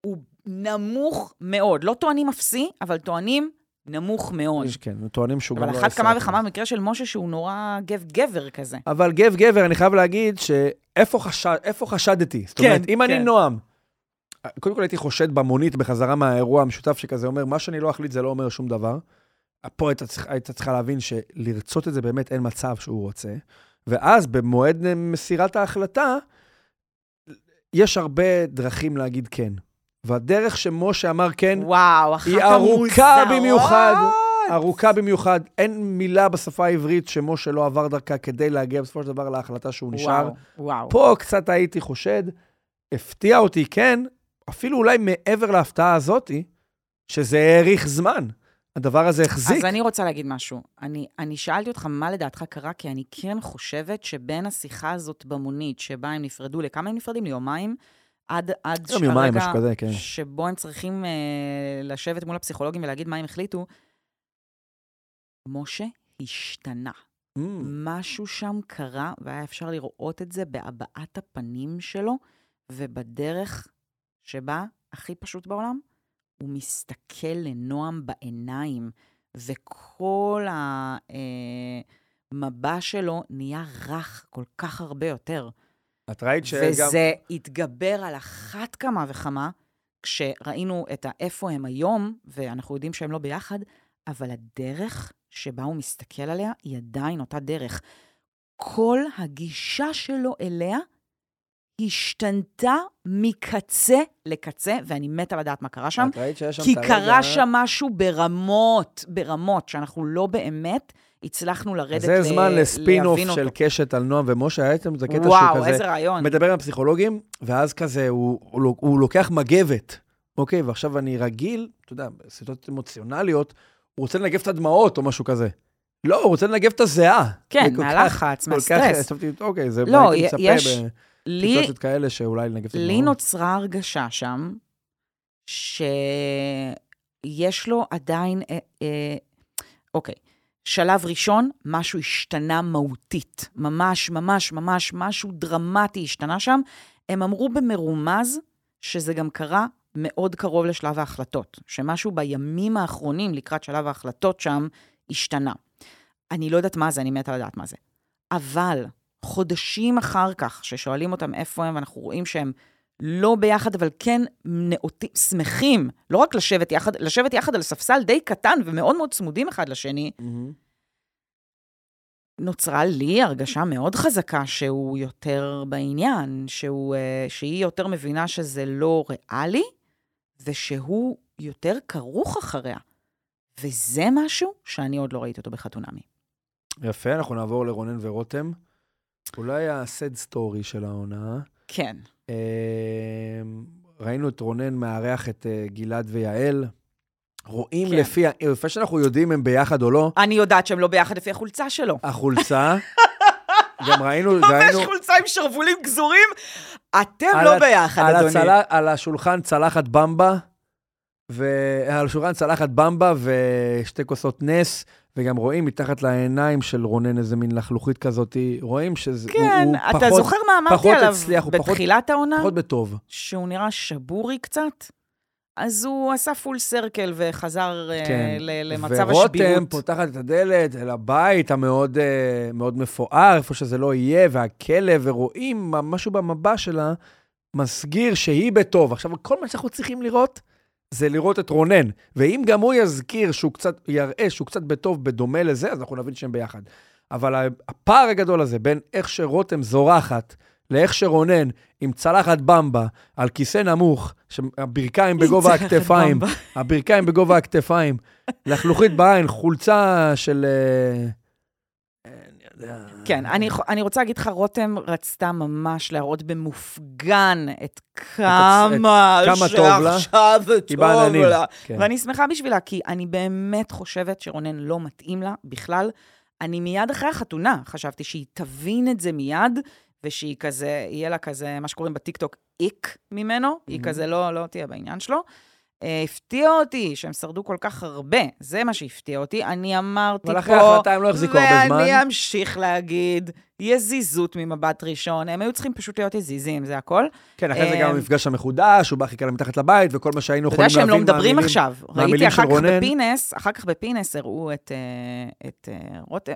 הוא נמוך מאוד. לא טוענים אפסי, אבל טוענים נמוך מאוד. כן, טוענים שהוא גם אבל לא... אחת כמה. וכמה במקרה של משה, שהוא נורא גב-גבר כזה. אבל גב גבר, אני חייב להגיד שאיפה חשד, חשדתי? זאת כן, אומרת, אם אני כן. נועם, קודם כל הייתי חושד במונית בחזרה מהאירוע המשותף שכזה אומר, מה שאני לא אחליט זה לא אומר שום דבר. פה היית צריכה, היית צריכה להבין שלרצות את זה באמת אין מצב שהוא רוצה. ואז במועד מסירת ההחלטה, יש הרבה דרכים להגיד כן. והדרך שמשה אמר כן, וואו, אחת היא המוזרות. ארוכה במיוחד. ארוכה במיוחד. אין מילה בשפה העברית שמשה לא עבר דרכה כדי להגיע בסופו של דבר להחלטה שהוא נשאר. וואו, וואו. פה קצת הייתי חושד, הפתיע אותי, כן, אפילו אולי מעבר להפתעה הזאתי, שזה האריך זמן. הדבר הזה החזיק. אז אני רוצה להגיד משהו. אני, אני שאלתי אותך מה לדעתך קרה, כי אני כן חושבת שבין השיחה הזאת במונית, שבה הם נפרדו, לכמה הם נפרדים? ליומיים? עד, עד יום, יומיים, משהו כזה, כן. שבו הם צריכים אה, לשבת מול הפסיכולוגים ולהגיד מה הם החליטו, משה השתנה. Mm, משהו שם קרה, והיה אפשר לראות את זה בהבעת הפנים שלו, ובדרך שבה, הכי פשוט בעולם, הוא מסתכל לנועם בעיניים, וכל המבע שלו נהיה רך כל כך הרבה יותר. את ראית שגם... וזה התגבר על אחת כמה וכמה, כשראינו את האיפה הם היום, ואנחנו יודעים שהם לא ביחד, אבל הדרך שבה הוא מסתכל עליה היא עדיין אותה דרך. כל הגישה שלו אליה השתנתה מקצה לקצה, ואני מתה לדעת מה קרה שם, את ראית שיש שם כי קרה שם משהו ברמות, ברמות, שאנחנו לא באמת הצלחנו לרדת אז זה ל- זמן לספין-אוף להבין של אותו. קשת על נועם ומשה, הייתם, זה קטע שהוא וואו, כזה... איזה רעיון. מדבר עם הפסיכולוגים, ואז כזה, הוא, הוא, הוא לוקח מגבת, אוקיי? ועכשיו אני רגיל, אתה יודע, בסיטואציות אמוציונליות, הוא רוצה לנגב את הדמעות או משהו כזה. לא, הוא רוצה לנגב את הזיעה. כן, זה מהלחץ, מהסטרס. אוקיי, זה לא, יש- לי, בסיטואציות כאלה שאולי הדמעות. לי נוצרה הרגשה שם, שיש לו עדיין, אה, אה, אוקיי, שלב ראשון, משהו השתנה מהותית. ממש, ממש, ממש, משהו דרמטי השתנה שם. הם אמרו במרומז שזה גם קרה מאוד קרוב לשלב ההחלטות, שמשהו בימים האחרונים לקראת שלב ההחלטות שם השתנה. אני לא יודעת מה זה, אני מתה לדעת מה זה. אבל חודשים אחר כך, ששואלים אותם איפה הם, ואנחנו רואים שהם לא ביחד, אבל כן נאותים, שמחים, לא רק לשבת יחד, לשבת יחד על ספסל די קטן ומאוד מאוד צמודים אחד לשני, מהמם. נוצרה לי הרגשה מאוד חזקה שהוא יותר בעניין, שהוא, אה, שהיא יותר מבינה שזה לא ריאלי, ושהוא יותר כרוך אחריה. וזה משהו שאני עוד לא ראיתי אותו בחתונמי. יפה, אנחנו נעבור לרונן ורותם. אולי הסד סטורי של העונה. כן. אה, ראינו את רונן מארח את אה, גלעד ויעל. רואים כן. לפי, לפני שאנחנו יודעים אם ביחד או לא, אני יודעת שהם לא ביחד לפי החולצה שלו. החולצה, גם ראינו, ממש ראינו חולצה עם שרוולים גזורים? אתם על לא ה- ביחד, על, אדוני. הצלה, על השולחן צלחת במבה, ועל השולחן צלחת במבה ושתי כוסות נס, וגם רואים מתחת לעיניים של רונן איזה מין לחלוכית כזאת, רואים שזה, כן, הוא, הוא אתה פחות, זוכר מה אמרתי עליו הצליח, הוא פחות- בתחילת העונה? פחות בטוב. שהוא נראה שבורי קצת? אז הוא עשה פול סרקל וחזר אה, כן. ל- למצב ורותם השביעות. פותחת את הדלת אל הבית המאוד אה, מאוד מפואר, איפה שזה לא יהיה, והכלב, ורואים משהו במבע שלה, מסגיר שהיא בטוב. עכשיו, כל מה שאנחנו צריכים לראות, זה לראות את רונן. ואם גם הוא יזכיר שהוא קצת, יראה שהוא קצת בטוב בדומה לזה, אז אנחנו נבין שהם ביחד. אבל הפער הגדול הזה בין איך שרותם זורחת, לאיך שרונן עם צלחת במבה על כיסא נמוך, שהברכיים בגובה הכתפיים. הברכיים בגובה הכתפיים, לחלוכית בעין, חולצה של... אה. כן, אני, אני רוצה להגיד לך, רותם רצתה ממש להראות במופגן את כמה לה. שעכשיו היא טוב בעננים. לה. כן. ואני שמחה בשבילה, כי אני באמת חושבת שרונן לא מתאים לה בכלל. אני מיד אחרי החתונה חשבתי שהיא תבין את זה מיד, ושהיא כזה, יהיה לה כזה, מה שקוראים בטיקטוק, איק ממנו, היא Mhm. כזה לא, לא תהיה בעניין שלו. אה, הפתיע אותי שהם שרדו כל כך הרבה, זה מה שהפתיע אותי. אני אמרתי פה... אבל אחרי ההחלטה הם לא החזיקו הרבה זמן. ואני אמשיך להגיד, יזיזות ממבט ראשון, הם היו צריכים פשוט להיות יזיזים, זה הכל. כן, אחרי זה אה, גם המפגש המחודש, הוא בא חיכה לה מתחת לבית, וכל מה שהיינו אתה יודע יכולים שהם להבין לא מדברים מהמילים- עכשיו. ראיתי מהמילים אחר של כך רונן. בפינס, אחר כך בפינס הראו את, אה, את אה, רותם.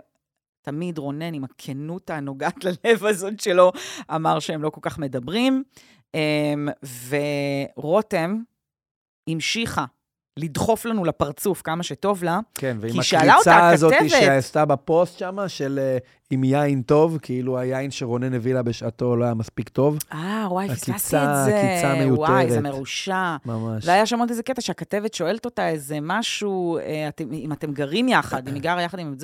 תמיד רונן, עם הכנות הנוגעת ללב הזאת שלו, אמר שהם לא כל כך מדברים. אמ, ורותם המשיכה לדחוף לנו לפרצוף כמה שטוב לה. כן, ועם כי שאלה אותה הקריצה הזאת הכתבת- שעשתה בפוסט שם, של אה, עם יין טוב, כאילו היין שרונן הביא לה בשעתו לא היה מספיק טוב, אה, וואי, פספסתי את זה. עקיצה וואי, זה מיותרת. מרושע. ממש. והיה שם עוד איזה קטע שהכתבת שואלת אותה איזה משהו, אה, אתם, אם אתם גרים יחד, אם היא גרה יחד עם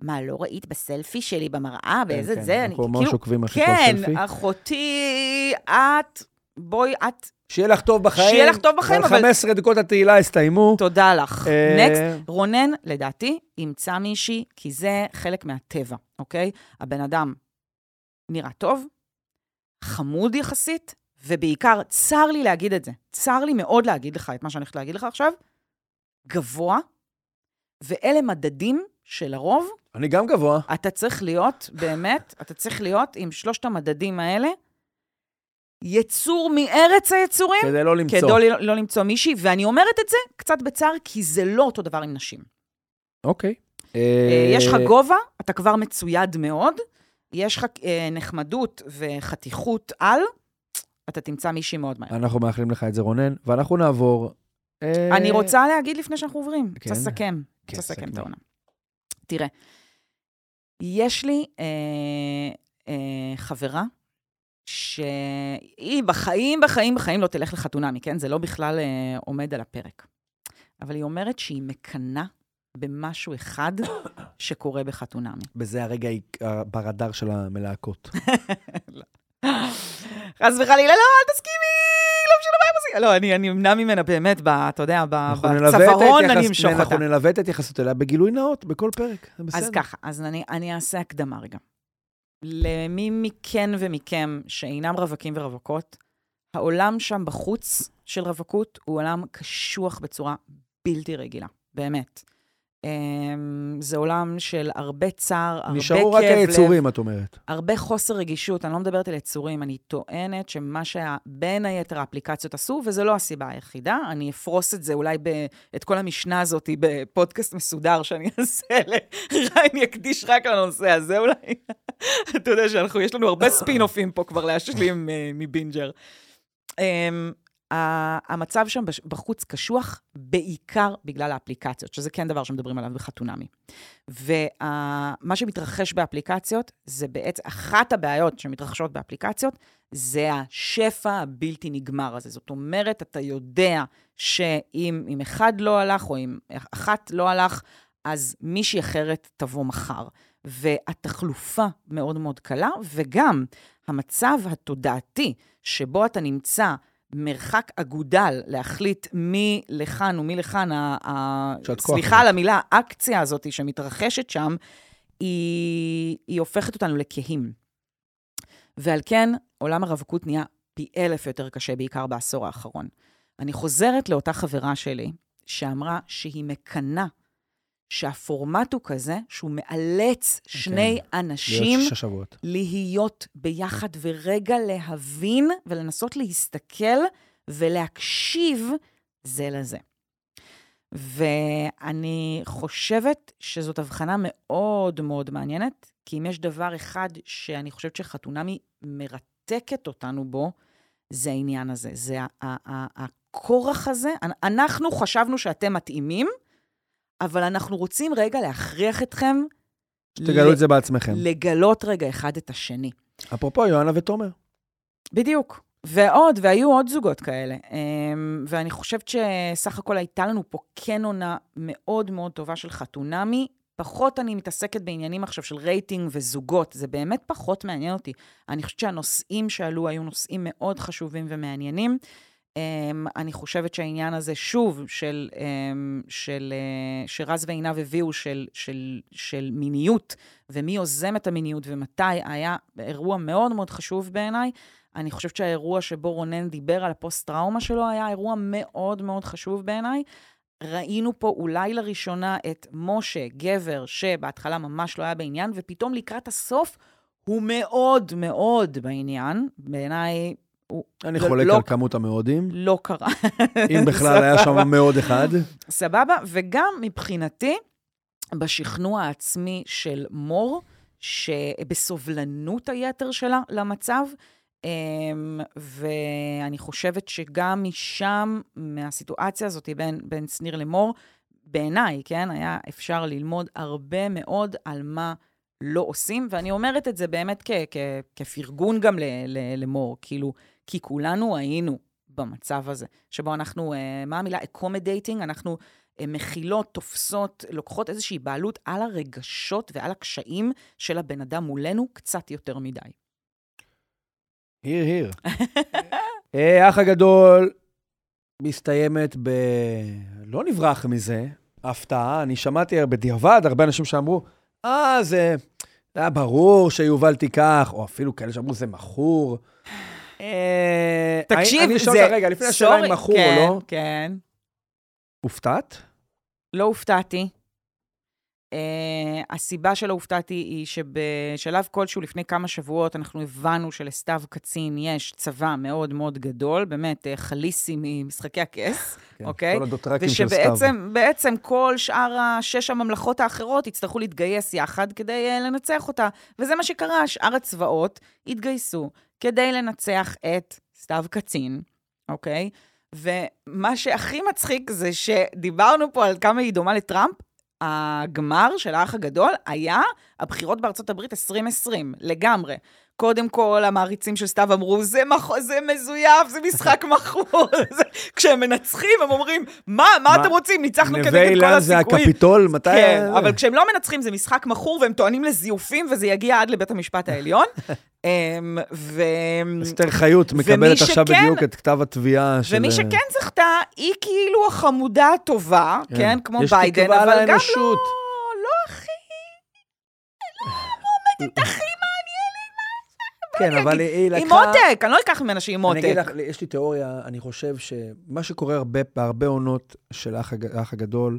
מה, לא ראית בסלפי שלי במראה, באיזה כן, זה? כן, אני אנחנו ממש כאילו, עוקבים אחרי כל כן, סלפי. אחותי, את, בואי, את, שיהיה לך טוב בחיים. שיהיה לך טוב בחיים, אבל- 15 דקות התהילה הסתיימו. תודה לך. אה, נקסט, רונן, לדעתי, ימצא מישהי, כי זה חלק מהטבע, אוקיי? הבן אדם נראה טוב, חמוד יחסית, ובעיקר, צר לי להגיד את זה, צר לי מאוד להגיד לך את מה שאני הולכת להגיד לך עכשיו, גבוה, ואלה מדדים שלרוב, אני גם גבוה. אתה צריך להיות, באמת, אתה צריך להיות עם שלושת המדדים האלה, יצור מארץ היצורים, כדי לא למצוא. כדי לא, לא למצוא מישהי, ואני אומרת את זה קצת בצער, כי זה לא אותו דבר עם נשים. אוקיי. אה, יש לך גובה, אתה כבר מצויד מאוד, יש לך אה, נחמדות וחתיכות על, אתה תמצא מישהי מאוד מהר. אנחנו מאחלים לך את זה, רונן, ואנחנו נעבור... אה, אני רוצה להגיד לפני שאנחנו עוברים, כן. לסכם, כן, לסכם את. העונה. תראה, יש לי אה, אה, חברה שהיא בחיים, בחיים, בחיים לא תלך לחתונמי, כן? זה לא בכלל אה, עומד על הפרק. אבל היא אומרת שהיא מקנאה במשהו אחד שקורה בחתונמי. בזה הרגע היא אה, ברדאר של המלהקות. חס וחלילה, לא, אל תסכימי, לא משנה מה הם עושים. לא, אני אני אמנע ממנה באמת, ב- אתה יודע, ב- בצווארון אני אמשוך אותה. אנחנו נלווה את ההתייחסות אליה בגילוי נאות, בכל פרק. זה בסדר. אז ככה, אז אני, אני אעשה הקדמה רגע. למי מכן ומכם שאינם רווקים ורווקות, העולם שם בחוץ של רווקות הוא עולם קשוח בצורה בלתי רגילה, באמת. אמ, זה עולם של הרבה צער, הרבה נשארו רק כאב לב, היצורים, את אומרת. הרבה חוסר רגישות. אני לא מדברת על יצורים, אני טוענת שמה שבין היתר האפליקציות עשו, וזו לא הסיבה היחידה, אני אפרוס את זה אולי, ב, את כל המשנה הזאת בפודקאסט מסודר שאני אעשה, אני אקדיש רק לנושא הזה אולי. אתה יודע שאנחנו, יש לנו הרבה ספין-אופים פה כבר להשלים אה, מבינג'ר. המצב שם בחוץ קשוח, בעיקר בגלל האפליקציות, שזה כן דבר שמדברים עליו בחתונמי. ומה שמתרחש באפליקציות, זה בעצם, אחת הבעיות שמתרחשות באפליקציות, זה השפע הבלתי נגמר הזה. זאת אומרת, אתה יודע שאם אם אחד לא הלך, או אם אחת לא הלך, אז מישהי אחרת תבוא מחר. והתחלופה מאוד מאוד קלה, וגם המצב התודעתי שבו אתה נמצא מרחק אגודל להחליט מי לכאן ומי לכאן, ה- ה- סליחה. על המילה, האקציה הזאת שמתרחשת שם, היא, היא הופכת אותנו לכהים. ועל כן, עולם הרווקות נהיה פי אלף יותר קשה, בעיקר בעשור האחרון. אני חוזרת לאותה חברה שלי, שאמרה שהיא מקנאה שהפורמט הוא כזה, שהוא מאלץ שני אנשים להיות. להיות ביחד ורגע להבין ולנסות להסתכל ולהקשיב זה לזה. ואני חושבת שזאת הבחנה מאוד מאוד מעניינת, כי אם יש דבר אחד שאני חושבת שחתונמי מרתקת אותנו בו, זה העניין הזה. זה הכורח הזה. אנ- אנחנו חשבנו שאתם מתאימים, אבל אנחנו רוצים רגע להכריח אתכם שתגלו את זה בעצמכם. לגלות רגע אחד את השני. אפרופו, יואנה ותומר. בדיוק. ועוד, והיו עוד זוגות כאלה. אמ, ואני חושבת שסך הכל הייתה לנו פה כן עונה מאוד מאוד טובה של חתונמי. פחות אני מתעסקת בעניינים עכשיו של רייטינג וזוגות, זה באמת פחות מעניין אותי. אני חושבת שהנושאים שעלו היו נושאים מאוד חשובים ומעניינים. אמ, אני חושבת שהעניין הזה, שוב, של, אמ, של, אה, שרז ועינב הביאו של, של, של מיניות, ומי יוזם את המיניות ומתי, היה אירוע מאוד מאוד חשוב בעיניי. אני חושבת שהאירוע שבו רונן דיבר על הפוסט-טראומה שלו היה אירוע מאוד מאוד חשוב בעיניי. ראינו פה אולי לראשונה את משה, גבר, שבהתחלה ממש לא היה בעניין, ופתאום לקראת הסוף הוא מאוד מאוד בעניין. בעיניי הוא אני לא- חולק לא- על כמות המאודים. לא קרה. אם בכלל היה שם מאוד אחד. סבבה, וגם מבחינתי, בשכנוע העצמי של מור, שבסובלנות היתר שלה למצב, אמ, ואני חושבת שגם משם, מהסיטואציה הזאת בין, בין שניר למור, בעיניי, כן, היה אפשר ללמוד הרבה מאוד על מה לא עושים, ואני אומרת את זה באמת כ- כ- כפרגון גם ל- ל- למור, כאילו, כי כולנו היינו במצב הזה, שבו אנחנו, אה, מה המילה? accommodating, אנחנו אה, מכילות, תופסות, לוקחות איזושהי בעלות על הרגשות ועל הקשיים של הבן אדם מולנו קצת יותר מדי. היר, היר. אה, האח הגדול מסתיימת ב... לא נברח מזה, הפתעה. אני שמעתי בדיעבד הרבה אנשים שאמרו, אה, זה... זה היה ברור שיובל תיקח, או אפילו כאלה שאמרו, זה מכור. אה, תקשיב, אני זה- אותך רגע, לפני השאלה אם מכור כן, או לא, כן. הופתעת? לא הופתעתי. Uh, הסיבה שלא הופתעתי היא שבשלב כלשהו לפני כמה שבועות אנחנו הבנו שלסתיו קצין יש צבא מאוד מאוד גדול, באמת uh, חליסי ממשחקי הכס, כן, אוקיי? כל הדוטרקים של סתיו. ושבעצם בעצם כל שאר השש הממלכות האחרות יצטרכו להתגייס יחד כדי uh, לנצח אותה. וזה מה שקרה, שאר הצבאות התגייסו כדי לנצח את סתיו קצין, אוקיי? ומה שהכי מצחיק זה שדיברנו פה על כמה היא דומה לטראמפ, הגמר של האח הגדול היה הבחירות בארצות הברית 2020, לגמרי. קודם כל, המעריצים של סתיו אמרו, זה, מח... זה מזויף, זה משחק מכור. כשהם מנצחים, הם אומרים, מה, מה מה? אתם רוצים? ניצחנו נווה כנגד כל אילן זה הסיכויים. הקפיטול? מתי... כן? אבל כשהם לא מנצחים זה משחק מכור, והם טוענים לזיופים, וזה יגיע עד לבית המשפט העליון. אמ, ו... אסתר חיות מקבלת עכשיו שכן- בדיוק את כתב התביעה של... ומי שכן זכתה, היא כאילו החמודה הטובה, כן. כן, כמו יש ביידן, תקווה אבל גם לא, לאנושות. לא הכי... לא עומדת הכי כן, אבל היא עם לקחה... מותק, אני לא אקח ממנה שהיא אני אגיד. לך, יש לי תיאוריה, אני חושב שמה שקורה הרבה, בהרבה עונות של האח הג- האח הגדול,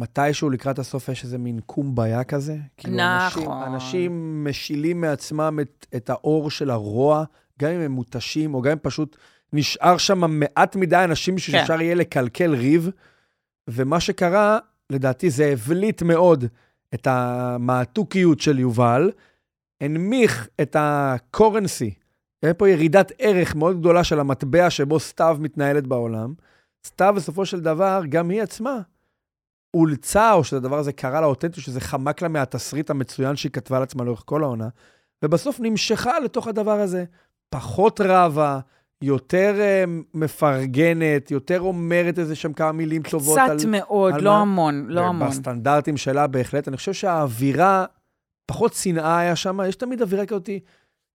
מתישהו לקראת הסוף יש איזה מין קומביה כזה. כאילו אנשים, נכון. אנשים משילים מעצמם את, את האור של הרוע, גם אם הם מותשים, או גם אם פשוט נשאר שם מעט מדי אנשים בשביל כן. שאפשר יהיה לקלקל ריב. ומה שקרה, לדעתי זה הבליט מאוד את המעתוקיות של יובל, הנמיך את הקורנסי. היה פה ירידת ערך מאוד גדולה של המטבע שבו סתיו מתנהלת בעולם. סתיו, בסופו של דבר, גם היא עצמה אולצה, או שהדבר הזה קרה לה אותנטי, שזה חמק לה מהתסריט המצוין שהיא כתבה לעצמה לאורך כל העונה, ובסוף נמשכה לתוך הדבר הזה. פחות רבה, יותר uh, מפרגנת, יותר אומרת איזה שם כמה מילים טובות על... קצת מאוד, על לא מה- המון, לא המון. בסטנדרטים שלה בהחלט. אני חושב שהאווירה, פחות שנאה היה שם, יש תמיד אווירה כזאת,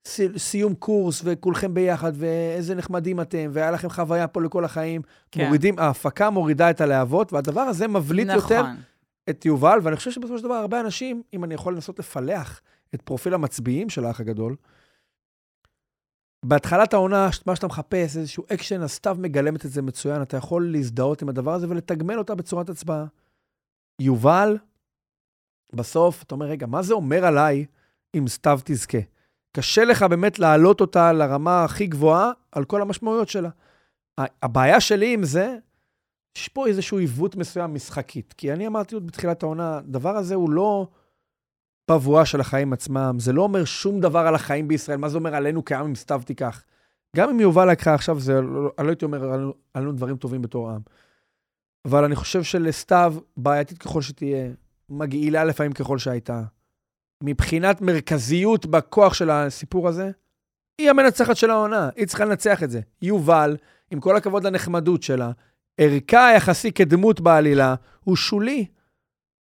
סי- סיום קורס, וכולכם ביחד, ואיזה נחמדים אתם, והיה לכם חוויה פה לכל החיים. כן. מורידים, ההפקה מורידה את הלהבות, והדבר הזה מבליט יותר נכון. את יובל, ואני חושב שבסופו של דבר הרבה אנשים, אם אני יכול לנסות לפלח את פרופיל המצביעים של האח הגדול, בהתחלת העונה, מה שאתה מחפש, איזשהו אקשן, אז סתיו מגלמת את זה מצוין, אתה יכול להזדהות עם הדבר הזה ולתגמל אותה בצורת הצבעה. יובל, בסוף, אתה אומר, רגע, מה זה אומר עליי אם סתיו תזכה? קשה לך באמת להעלות אותה לרמה הכי גבוהה על כל המשמעויות שלה. הבעיה שלי עם זה, יש פה איזשהו עיוות מסוים משחקית. כי אני אמרתי עוד בתחילת העונה, הדבר הזה הוא לא בבואה של החיים עצמם, זה לא אומר שום דבר על החיים בישראל, מה זה אומר עלינו כעם אם סתיו תיקח. גם אם יובל לקחה עכשיו, זה, לא- אני לא הייתי אומר עלינו, עלינו דברים טובים בתור עם. אבל אני חושב שלסתיו, בעייתית ככל שתהיה, מגעילה לפעמים ככל שהייתה, מבחינת מרכזיות בכוח של הסיפור הזה, היא המנצחת של העונה, היא צריכה לנצח את זה. יובל, עם כל הכבוד לנחמדות שלה, ערכה היחסי כדמות בעלילה הוא שולי.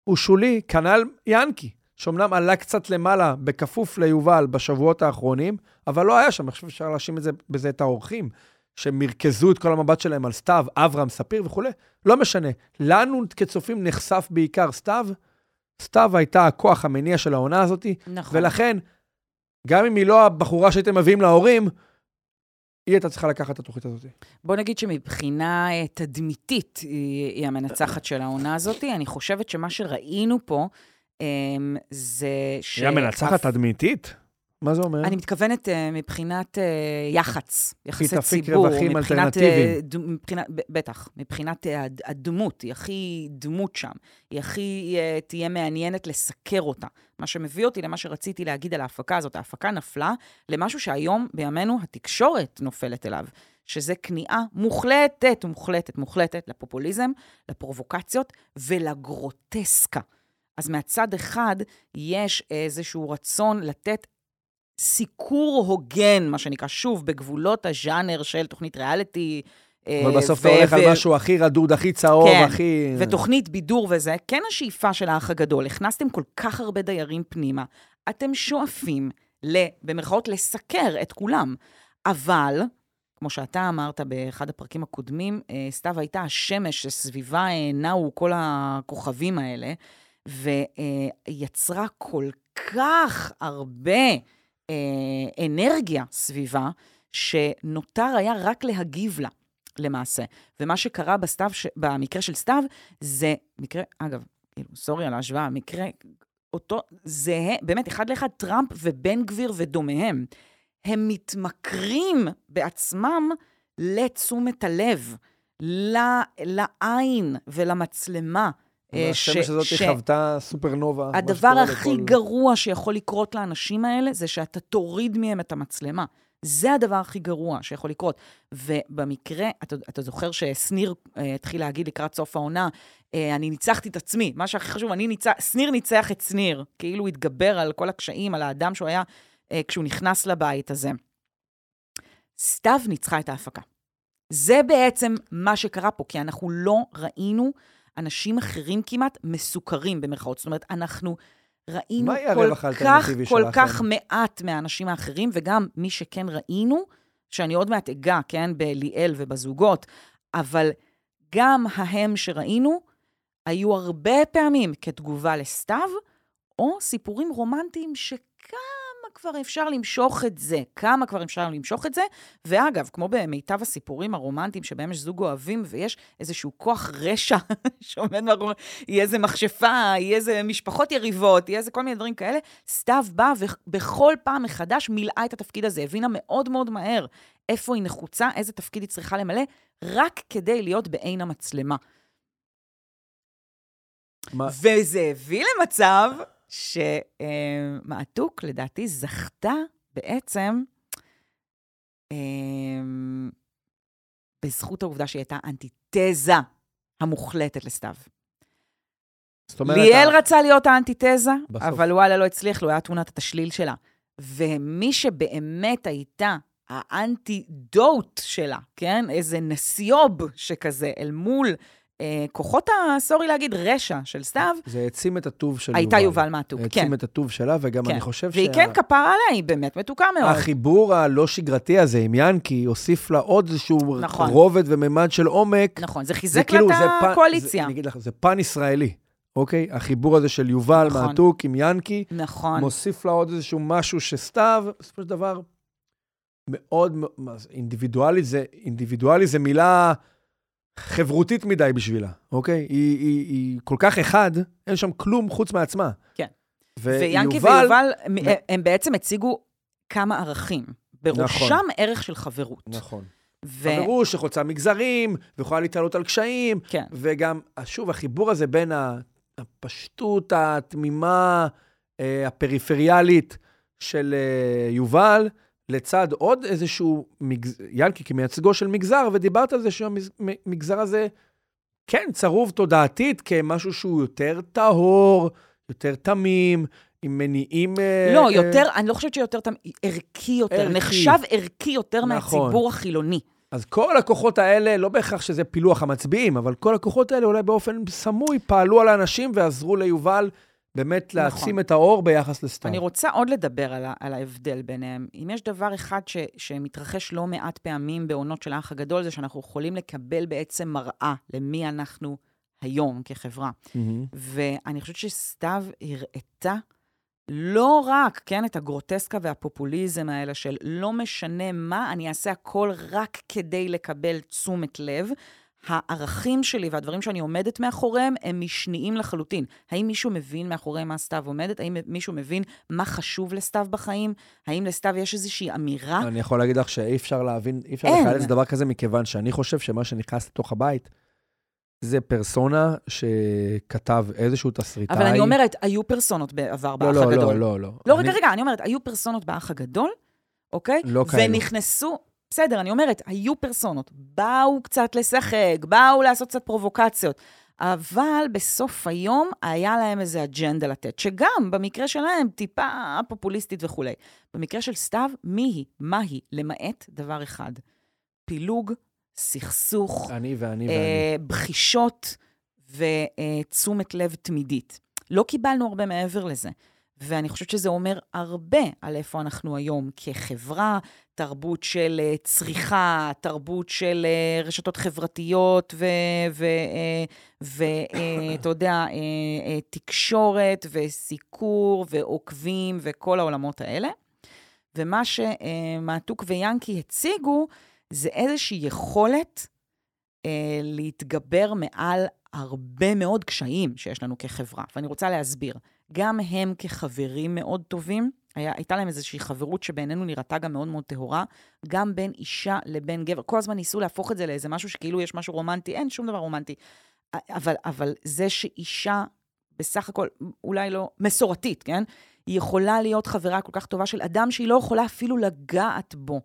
הוא שולי, כנ"ל ינקי, שאומנם עלה קצת למעלה בכפוף ליובל בשבועות האחרונים, אבל לא היה שם, אני חושב שאפשר להאשים בזה את האורחים, שמרכזו את כל המבט שלהם על סתיו, אברהם, ספיר וכולי. לא משנה. לנו כצופים נחשף בעיקר סתיו. סתיו הייתה הכוח המניע של העונה הזאת, נכון. ולכן, גם אם היא לא הבחורה שהייתם מביאים להורים, היא הייתה צריכה לקחת את התוכנית הזאת. בוא נגיד שמבחינה אה, תדמיתית היא, היא המנצחת של העונה הזאת. אני חושבת שמה שראינו פה אמ, זה ש... היא המנצחת תדמיתית? מה זה אומר? אני מתכוונת אה, מבחינת אה, יח"צ, יחסי תפיק ציבור. רווחים מבחינת, אלטרנטיביים. אה, ד- מבחינת, ב- בטח, מבחינת הד- הדמות, היא הכי דמות שם. היא הכי אה, תהיה מעניינת לסקר אותה. מה שמביא אותי למה שרציתי להגיד על ההפקה הזאת. ההפקה נפלה למשהו שהיום, בימינו, התקשורת נופלת אליו. שזה כניעה מוחלטת, מוחלטת, מוחלטת לפופוליזם, לפרובוקציות ולגרוטסקה. אז מהצד אחד, יש איזשהו רצון לתת סיקור הוגן, מה שנקרא, שוב, בגבולות הז'אנר של תוכנית ריאליטי. אבל אה, בסוף אתה הולך על משהו הכי רדוד, הכי צהוב, כן, הכי... ותוכנית בידור וזה, כן השאיפה של האח הגדול. הכנסתם כל כך הרבה דיירים פנימה. אתם שואפים, ל, במרכאות, לסקר את כולם. אבל, כמו שאתה אמרת באחד הפרקים הקודמים, אה, סתיו הייתה השמש שסביבה אה, נעו כל הכוכבים האלה, ויצרה כל כך הרבה אנרגיה סביבה, שנותר היה רק להגיב לה, למעשה. ומה שקרה בסתיו, ש... במקרה של סתיו, זה מקרה, אגב, כאילו, סורי על ההשוואה, מקרה אותו זהה, באמת, אחד לאחד טראמפ ובן גביר ודומיהם. הם מתמכרים בעצמם לתשומת הלב, לעין ולמצלמה. אה, השמש הזאת ש... חוותה סופרנובה. הדבר הכי לכל... גרוע שיכול לקרות לאנשים האלה, זה שאתה תוריד מהם את המצלמה. זה הדבר הכי גרוע שיכול לקרות. ובמקרה, אתה, אתה זוכר ששניר uh, התחיל להגיד לקראת סוף העונה, uh, אני ניצחתי את עצמי, מה שהכי חשוב, אני ניצח, שניר ניצח את שניר, כאילו הוא התגבר על כל הקשיים, על האדם שהוא היה uh, כשהוא נכנס לבית הזה. סתיו ניצחה את ההפקה. זה בעצם מה שקרה פה, כי אנחנו לא ראינו אנשים אחרים כמעט מסוכרים, במרכאות. זאת אומרת, אנחנו ראינו כל כך, כל כך מעט מהאנשים האחרים, וגם מי שכן ראינו, שאני עוד מעט אגע, כן, בליאל ובזוגות, אבל גם ההם שראינו, היו הרבה פעמים כתגובה לסתיו, או סיפורים רומנטיים שכאן... כבר אפשר למשוך את זה? כמה כבר אפשר למשוך את זה? ואגב, כמו במיטב הסיפורים הרומנטיים שבהם יש זוג אוהבים ויש איזשהו כוח רשע שעומד מאחורי, יהיה איזה מכשפה, יהיה איזה משפחות יריבות, יהיה איזה כל מיני דברים כאלה, סתיו באה ובכל פעם מחדש מילאה את התפקיד הזה, הבינה מאוד מאוד מהר איפה היא נחוצה, איזה תפקיד היא צריכה למלא, רק כדי להיות בעין המצלמה. מה? וזה הביא למצב שמעתוק, לדעתי, זכתה בעצם אמ, בזכות העובדה שהיא הייתה אנטיתזה המוחלטת לסתיו. זאת אומרת... ליאל ה... רצה להיות האנטיתזה, בסוף. אבל וואלה, לא הצליח לו, היה תמונת התשליל שלה. ומי שבאמת הייתה האנטידוט שלה, כן? איזה נסיוב שכזה, אל מול אה, כוחות, סורי להגיד, רשע של סתיו. זה העצים את הטוב של יובל. הייתה יובל מעתוק, כן. העצים את הטוב שלה, וגם כן. אני חושב והיא שה... והיא כן כפרה עליה, היא באמת מתוקה מאוד. החיבור הלא שגרתי הזה עם ינקי הוסיף לה עוד איזשהו נכון. רובד וממד של עומק. נכון, זה חיזק לה את הקואליציה. אני אגיד לך, זה פן ישראלי. אוקיי? החיבור הזה של יובל נכון. מעתוק עם ינקי, נכון. מוסיף לה עוד איזשהו משהו שסתיו, בסופו של דבר, מאוד, אינדיבידואלי זה, אינדיבידואלי זה מילה חברותית מדי בשבילה, אוקיי? היא, היא, היא כל כך אחד, אין שם כלום חוץ מעצמה. כן. ויאנקי ויובל, הם, הם בעצם הציגו כמה ערכים. בראשם נכון. ערך של חברות. נכון. ו... חברות שחוצה מגזרים, ויכולה להתעלות על קשיים. כן. וגם, שוב, החיבור הזה בין הפשטות התמימה, אה, הפריפריאלית של אה, יובל, לצד עוד איזשהו, מגז... ינקי כמייצגו של מגזר, ודיברת על זה שהמגזר הזה כן צרוב תודעתית כמשהו שהוא יותר טהור, יותר תמים, עם מניעים... אה, לא, אה, יותר, אני לא חושבת שיותר תמים, ערכי יותר, ערכי. נחשב ערכי יותר נכון. מהציבור החילוני. אז כל הכוחות האלה, לא בהכרח שזה פילוח המצביעים, אבל כל הכוחות האלה אולי באופן סמוי פעלו על האנשים ועזרו ליובל באמת נכון. להעצים את האור ביחס לסטאר. אני רוצה עוד לדבר על, על ההבדל ביניהם. אם יש דבר אחד ש, שמתרחש לא מעט פעמים בעונות של האח הגדול, זה שאנחנו יכולים לקבל בעצם מראה למי אנחנו היום כחברה. Mm-hmm. ואני חושבת שסתיו הראתה לא רק, כן, את הגרוטסקה והפופוליזם האלה של לא משנה מה, אני אעשה הכל רק כדי לקבל תשומת לב. הערכים שלי והדברים שאני עומדת מאחוריהם הם משניים לחלוטין. האם מישהו מבין מאחורי מה סתיו עומדת? האם מישהו מבין מה חשוב לסתיו בחיים? האם לסתיו יש איזושהי אמירה? אני יכול להגיד לך שאי אפשר להבין, אי אפשר לחלץ דבר כזה, מכיוון שאני חושב שמה שנכנס לתוך הבית, זה פרסונה שכתב איזשהו תסריטאי. אבל אני אומרת, היו פרסונות בעבר לא, באח לא, הגדול. לא, לא, לא. לא, רגע, רגע, אני אומרת, היו פרסונות באח הגדול, אוקיי? לא כאלו. ונכנסו, בסדר, אני אומרת, היו פרסונות, באו קצת לשחק, באו לעשות קצת פרובוקציות, אבל בסוף היום היה להם איזה אג'נדה לתת, שגם במקרה שלהם טיפה פופוליסטית וכולי. במקרה של סתיו, מי היא? מה היא? למעט דבר אחד, פילוג, סכסוך, אני ואני אה, ואני. בחישות ותשומת לב תמידית. לא קיבלנו הרבה מעבר לזה. ואני חושבת שזה אומר הרבה על איפה אנחנו היום כחברה, תרבות של אה, צריכה, תרבות של אה, רשתות חברתיות ואתה יודע, תקשורת וסיקור ועוקבים וכל העולמות האלה. ומה שמעתוק ויאנקי הציגו, זה איזושהי יכולת אה, להתגבר מעל הרבה מאוד קשיים שיש לנו כחברה. ואני רוצה להסביר. גם הם כחברים מאוד טובים, היה, הייתה להם איזושהי חברות שבעינינו נראתה גם מאוד מאוד טהורה, גם בין אישה לבין גבר. כל הזמן ניסו להפוך את זה לאיזה משהו שכאילו יש משהו רומנטי, אין שום דבר רומנטי. אבל, אבל זה שאישה בסך הכל, אולי לא מסורתית, כן? היא יכולה להיות חברה כל כך טובה של אדם שהיא לא יכולה אפילו לגעת בו.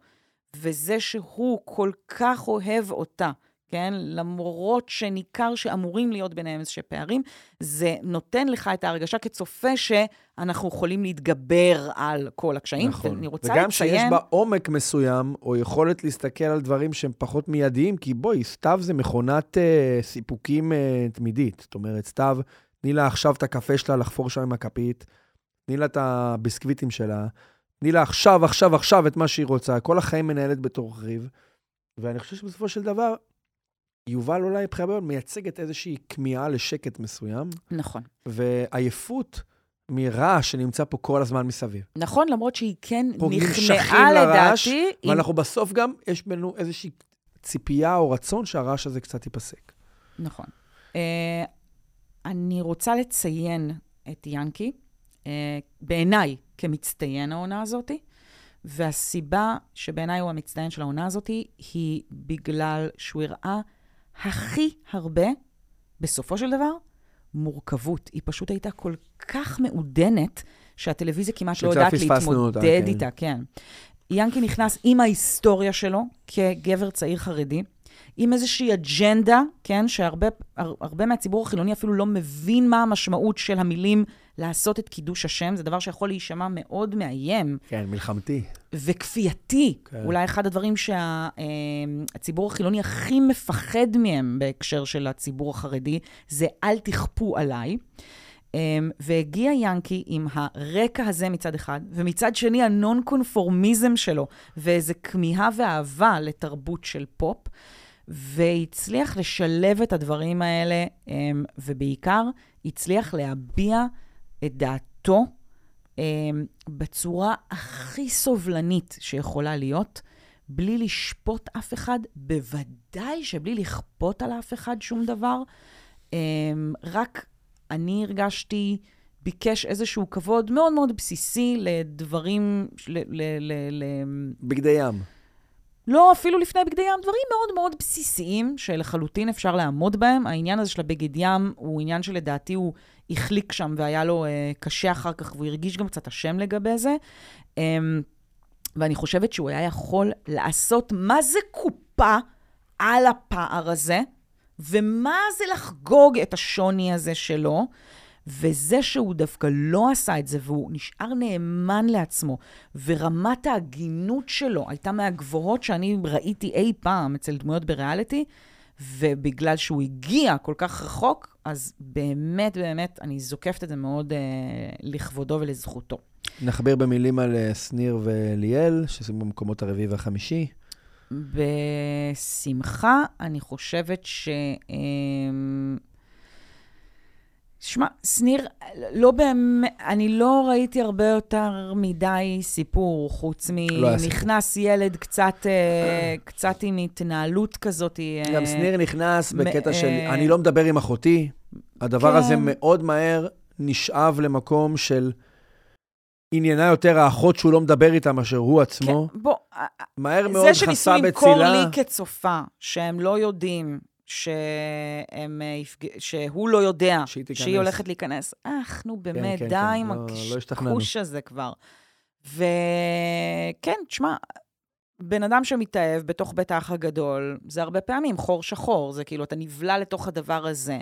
וזה שהוא כל כך אוהב אותה, כן? למרות שניכר שאמורים להיות ביניהם איזשהם פערים, זה נותן לך את ההרגשה כצופה שאנחנו יכולים להתגבר על כל הקשיים. נכון. ואני רוצה וגם לציין... וגם שיש בה עומק מסוים, או יכולת להסתכל על דברים שהם פחות מיידיים, כי בואי, סתיו זה מכונת uh, סיפוקים uh, תמידית. זאת אומרת, סתיו, תני לה עכשיו את הקפה שלה לחפור שם עם הכפית, תני לה את הביסקוויטים שלה, תני לה עכשיו, עכשיו, עכשיו את מה שהיא רוצה. כל החיים מנהלת בתור ריב. ואני חושב שבסופו של דבר, יובל אולי מאוד מייצגת איזושהי כמיהה לשקט מסוים. נכון. ועייפות מרעש שנמצא פה כל הזמן מסביב. נכון, למרות שהיא כן נכנעה לדעתי. ואנחנו עם... בסוף גם, יש בינינו איזושהי ציפייה או רצון שהרעש הזה קצת ייפסק. נכון. Uh, אני רוצה לציין את ינקי, uh, בעיניי, כמצטיין העונה הזאתי. והסיבה שבעיניי הוא המצטיין של העונה הזאת היא בגלל שהוא הראה הכי הרבה, בסופו של דבר, מורכבות. היא פשוט הייתה כל כך מעודנת, שהטלוויזיה כמעט לא יודעת להתמודד אותה, כן. איתה, כן. ינקי נכנס עם ההיסטוריה שלו כגבר צעיר חרדי, עם איזושהי אג'נדה, כן, שהרבה מהציבור החילוני אפילו לא מבין מה המשמעות של המילים לעשות את קידוש השם, זה דבר שיכול להישמע מאוד מאיים. כן, מלחמתי. וכפייתי. כן. אולי אחד הדברים שהציבור שה, החילוני הכי מפחד מהם בהקשר של הציבור החרדי, זה אל תכפו עליי. והגיע ינקי עם הרקע הזה מצד אחד, ומצד שני הנון-קונפורמיזם שלו, ואיזו כמיהה ואהבה לתרבות של פופ. והצליח לשלב את הדברים האלה, ובעיקר הצליח להביע את דעתו בצורה הכי סובלנית שיכולה להיות, בלי לשפוט אף אחד, בוודאי שבלי לכפות על אף אחד שום דבר. רק אני הרגשתי, ביקש איזשהו כבוד מאוד מאוד בסיסי לדברים, ל... ל, ל, ל בגדי ים. לא, אפילו לפני בגדי ים, דברים מאוד מאוד בסיסיים, שלחלוטין אפשר לעמוד בהם. העניין הזה של הבגד ים הוא עניין שלדעתי הוא החליק שם והיה לו אה, קשה אחר כך, והוא הרגיש גם קצת אשם לגבי זה. אה, ואני חושבת שהוא היה יכול לעשות מה זה קופה על הפער הזה, ומה זה לחגוג את השוני הזה שלו. וזה שהוא דווקא לא עשה את זה, והוא נשאר נאמן לעצמו, ורמת ההגינות שלו הייתה מהגבוהות שאני ראיתי אי פעם אצל דמויות בריאליטי, ובגלל שהוא הגיע כל כך רחוק, אז באמת, באמת, אני זוקפת את זה מאוד אה, לכבודו ולזכותו. נחבר במילים על אה, שניר וליאל, שזה במקומות הרביעי והחמישי. בשמחה, אני חושבת ש... אה, שמע, שניר, לא באמת, אני לא ראיתי הרבה יותר מדי סיפור, חוץ מנכנס לא ילד קצת, אה, קצת עם התנהלות כזאת. אה, גם שניר נכנס בקטע של, אה, אני לא מדבר עם אחותי. הדבר כן. הזה מאוד מהר נשאב למקום של עניינה יותר האחות שהוא לא מדבר איתה מאשר הוא עצמו. כן, בוא, מהר מאוד חסה בצילה. זה שניסו למכור לי כצופה, שהם לא יודעים שהם, אה, שהוא לא יודע שהיא, שהיא הולכת להיכנס. אך, נו כן, באמת, כן, די כן, עם לא, הקשקוש לא הזה כבר. וכן, תשמע, בן אדם שמתאהב בתוך בית האח הגדול, זה הרבה פעמים חור שחור, זה כאילו, אתה נבלע לתוך הדבר הזה.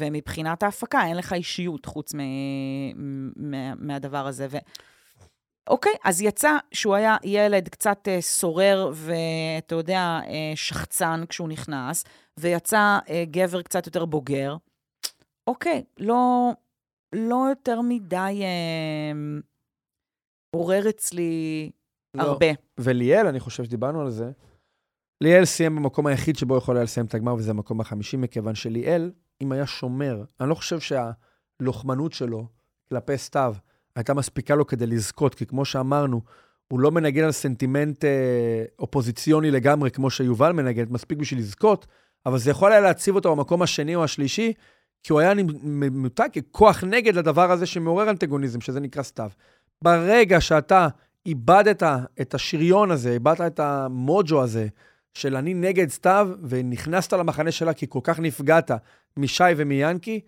ומבחינת ההפקה, אין לך אישיות חוץ מ- מה- מהדבר הזה. ו... אוקיי, אז יצא שהוא היה ילד קצת uh, סורר ואתה יודע, uh, שחצן כשהוא נכנס, ויצא uh, גבר קצת יותר בוגר. אוקיי, לא, לא יותר מדי uh, עורר אצלי לא. הרבה. וליאל, אני חושב שדיברנו על זה, ליאל סיים במקום היחיד שבו יכול היה לסיים את הגמר, וזה המקום החמישי, מכיוון שליאל, אם היה שומר, אני לא חושב שהלוחמנות שלו כלפי סתיו, הייתה מספיקה לו כדי לזכות, כי כמו שאמרנו, הוא לא מנגן על סנטימנט אה, אופוזיציוני לגמרי, כמו שיובל מנגן, מספיק בשביל לזכות, אבל זה יכול היה להציב אותו במקום השני או השלישי, כי הוא היה ממותג ככוח נגד לדבר הזה שמעורר אנטגוניזם, שזה נקרא סתיו. ברגע שאתה איבדת את השריון הזה, איבדת את המוג'ו הזה, של אני נגד סתיו, ונכנסת למחנה שלה כי כל כך נפגעת משי ומיאנקי,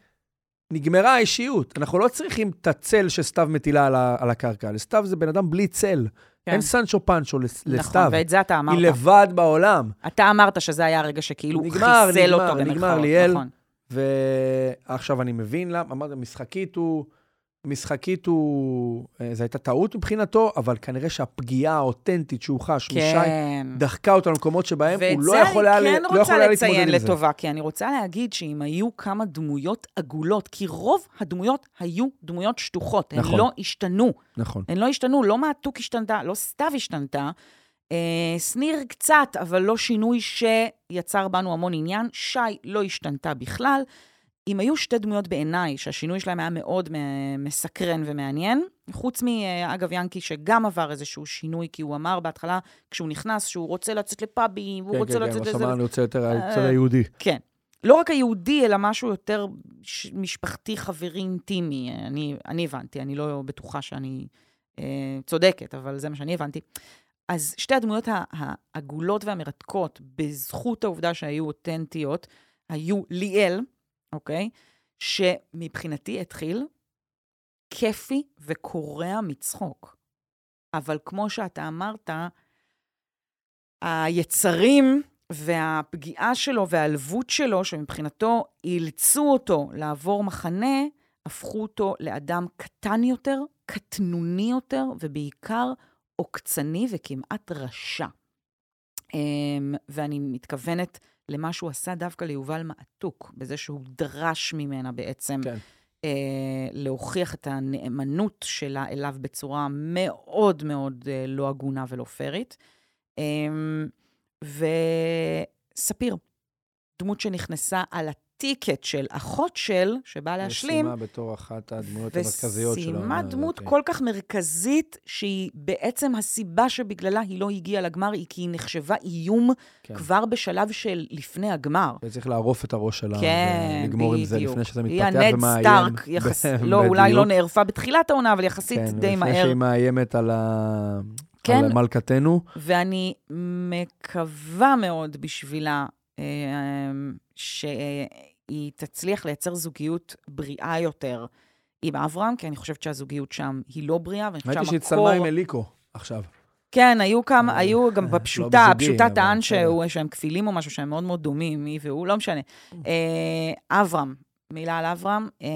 נגמרה האישיות. אנחנו לא צריכים את הצל שסתיו מטילה על הקרקע. לסתיו זה בן אדם בלי צל. כן. אין סנצ'ו פנצ'ו לס- נכון, לסתיו. ואת זה אתה אמרת. היא לבד בעולם. אתה אמרת שזה היה הרגע שכאילו נגמר, חיסל נגמר, אותו נגמר, במרכאות. ליאל. נכון. ועכשיו אני מבין למה, אמרתי, משחקית הוא, משחקית הוא, אה, זו הייתה טעות מבחינתו, אבל כנראה שהפגיעה האותנטית שהוא חש משי, כן. דחקה אותו למקומות שבהם הוא לא ואת יכול זה היה, אני כן לא רוצה יכול היה להתמודד לציין עם זה. לטובה, כי אני רוצה להגיד שאם היו כמה דמויות עגולות, כי רוב הדמויות היו דמויות שטוחות, הן נכון. לא השתנו. נכון. הן לא השתנו, לא מעתוק השתנתה, לא סתיו השתנתה. אה, שניר קצת, אבל לא שינוי שיצר בנו המון עניין. שי לא השתנתה בכלל. אם היו שתי דמויות בעיניי, שהשינוי שלהם היה מאוד מסקרן ומעניין, חוץ מאגב ינקי, שגם עבר איזשהו שינוי, כי הוא אמר בהתחלה, כשהוא נכנס, שהוא רוצה לצאת לפאבים, והוא כן, רוצה כן, כן, לצאת לזה. סבבה, אני רוצה יותר אה, הצד היהודי. כן. לא רק היהודי, אלא משהו יותר משפחתי, חברי, אינטימי. אני, אני הבנתי, אני לא בטוחה שאני אה, צודקת, אבל זה מה שאני הבנתי. אז שתי הדמויות העגולות והמרתקות, בזכות העובדה שהיו אותנטיות, היו ליאל, אוקיי? שמבחינתי התחיל כיפי וקורע מצחוק. אבל כמו שאתה אמרת, היצרים והפגיעה שלו והעלבות שלו, שמבחינתו אילצו אותו לעבור מחנה, הפכו אותו לאדם קטן יותר, קטנוני יותר, ובעיקר עוקצני וכמעט רשע. אמ, ואני מתכוונת למה שהוא עשה דווקא ליובל מעתוק, בזה שהוא דרש ממנה בעצם כן. אה, להוכיח את הנאמנות שלה אליו בצורה מאוד מאוד אה, לא הגונה ולא פיירית. אה, וספיר, דמות שנכנסה על הטיקט של אחות של, שבאה להשלים, וסיימה בתור אחת הדמויות המרכזיות שלו. וסיימה דמות כל כך מרכזית, שהיא בעצם הסיבה שבגללה היא לא הגיעה לגמר, היא כי היא נחשבה איום כן. כבר בשלב של לפני הגמר. וצריך לערוף את הראש שלה, כן, ולגמור עם זה. לפני שזה היא מתפתח הנד ומאיים. סטארק, יחס... לא, אולי לא. נערפה בתחילת העונה, אבל יחסית כן, די לפני מהר. שהיא מאיימת על, ה... כן. על מלכתנו. ואני מקווה מאוד בשבילה אה, שהיא תצליח לייצר זוגיות בריאה יותר עם אברהם, כי אני חושבת שהזוגיות שם היא לא בריאה, ואני חושבת ראיתי שהיא שהמקור... הצטלמה עם אליקו עכשיו. כן, היו כמה, אה, היו גם לא בפשוטה, הפשוטה טען שהם כפילים או משהו, שהם מאוד מאוד דומים, היא והוא, לא משנה. אה, אברהם, מילה על אברהם. אה,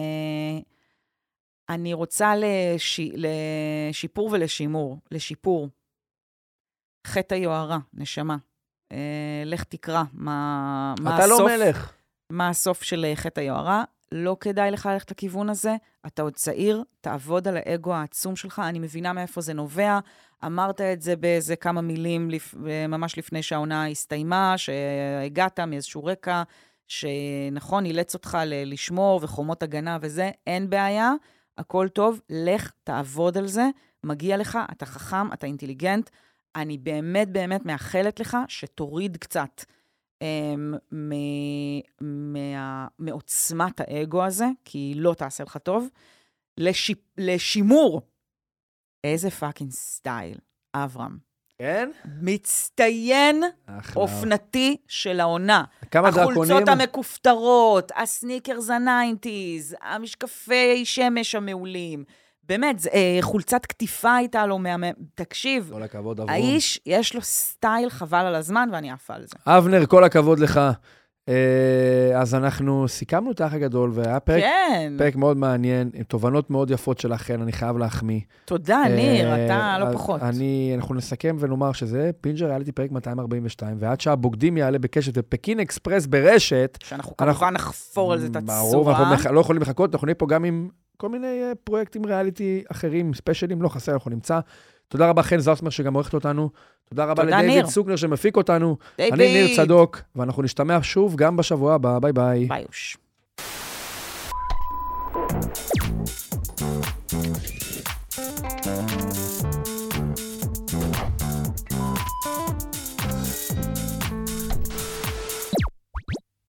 אני רוצה לש... לשיפור ולשימור, לשיפור. חטא היוהרה, נשמה. אה, לך תקרא מה, מה אתה הסוף. לא מלך. מה הסוף של אה, חטא היוהרה. לא כדאי לך ללכת לכיוון הזה, אתה עוד צעיר, תעבוד על האגו העצום שלך, אני מבינה מאיפה זה נובע. אמרת את זה באיזה כמה מילים לפ... ממש לפני שהעונה הסתיימה, שהגעת מאיזשהו רקע, שנכון, אילץ אותך ל- לשמור וחומות הגנה וזה, אין בעיה, הכל טוב, לך, תעבוד על זה, מגיע לך, אתה חכם, אתה אינטליגנט. אני באמת באמת מאחלת לך שתוריד קצת מעוצמת האגו הזה, כי היא לא תעשה לך טוב. לשימור, איזה fucking style, אברהם. כן? מצטיין אחלה. אופנתי של העונה. כמה דרקונים? החולצות המכופתרות, הסניקרס ה nineties, המשקפי שמש המעולים. באמת, זה, אה, חולצת קטיפה הייתה לו מהמם. תקשיב, כל הכבוד, אברום. האיש, יש לו סטייל חבל על הזמן, ואני עפה על זה. אבנר, כל הכבוד לך. אה, אז אנחנו סיכמנו את האח הגדול, והיה פרק, כן, פרק מאוד מעניין, עם תובנות מאוד יפות שלכן, אני חייב להחמיא. תודה, ניר, אה, אתה לא פחות. אני, אנחנו נסכם ונאמר שזה בינג'ריאליטי פרק 242, ועד שהבוגדים יעלה בקשת ופקין אקספרס ברשת, שאנחנו אנחנו- כמובן נחפור על זה את ברור, אנחנו הצורה. לא יכולים לחכות, אנחנו נהיה פה גם עם כל מיני אה, פרויקטים ריאליטי אחרים, ספיישלים, לא חסר, אנחנו נמצא. תודה רבה חן זוסמר, שגם עורכת אותנו. תודה רבה לדייוויד סוקנר שמפיק אותנו. אני ניר צדוק, ואנחנו נשתמע שוב גם בשבוע הבא. ביי ביי. ביי אוש.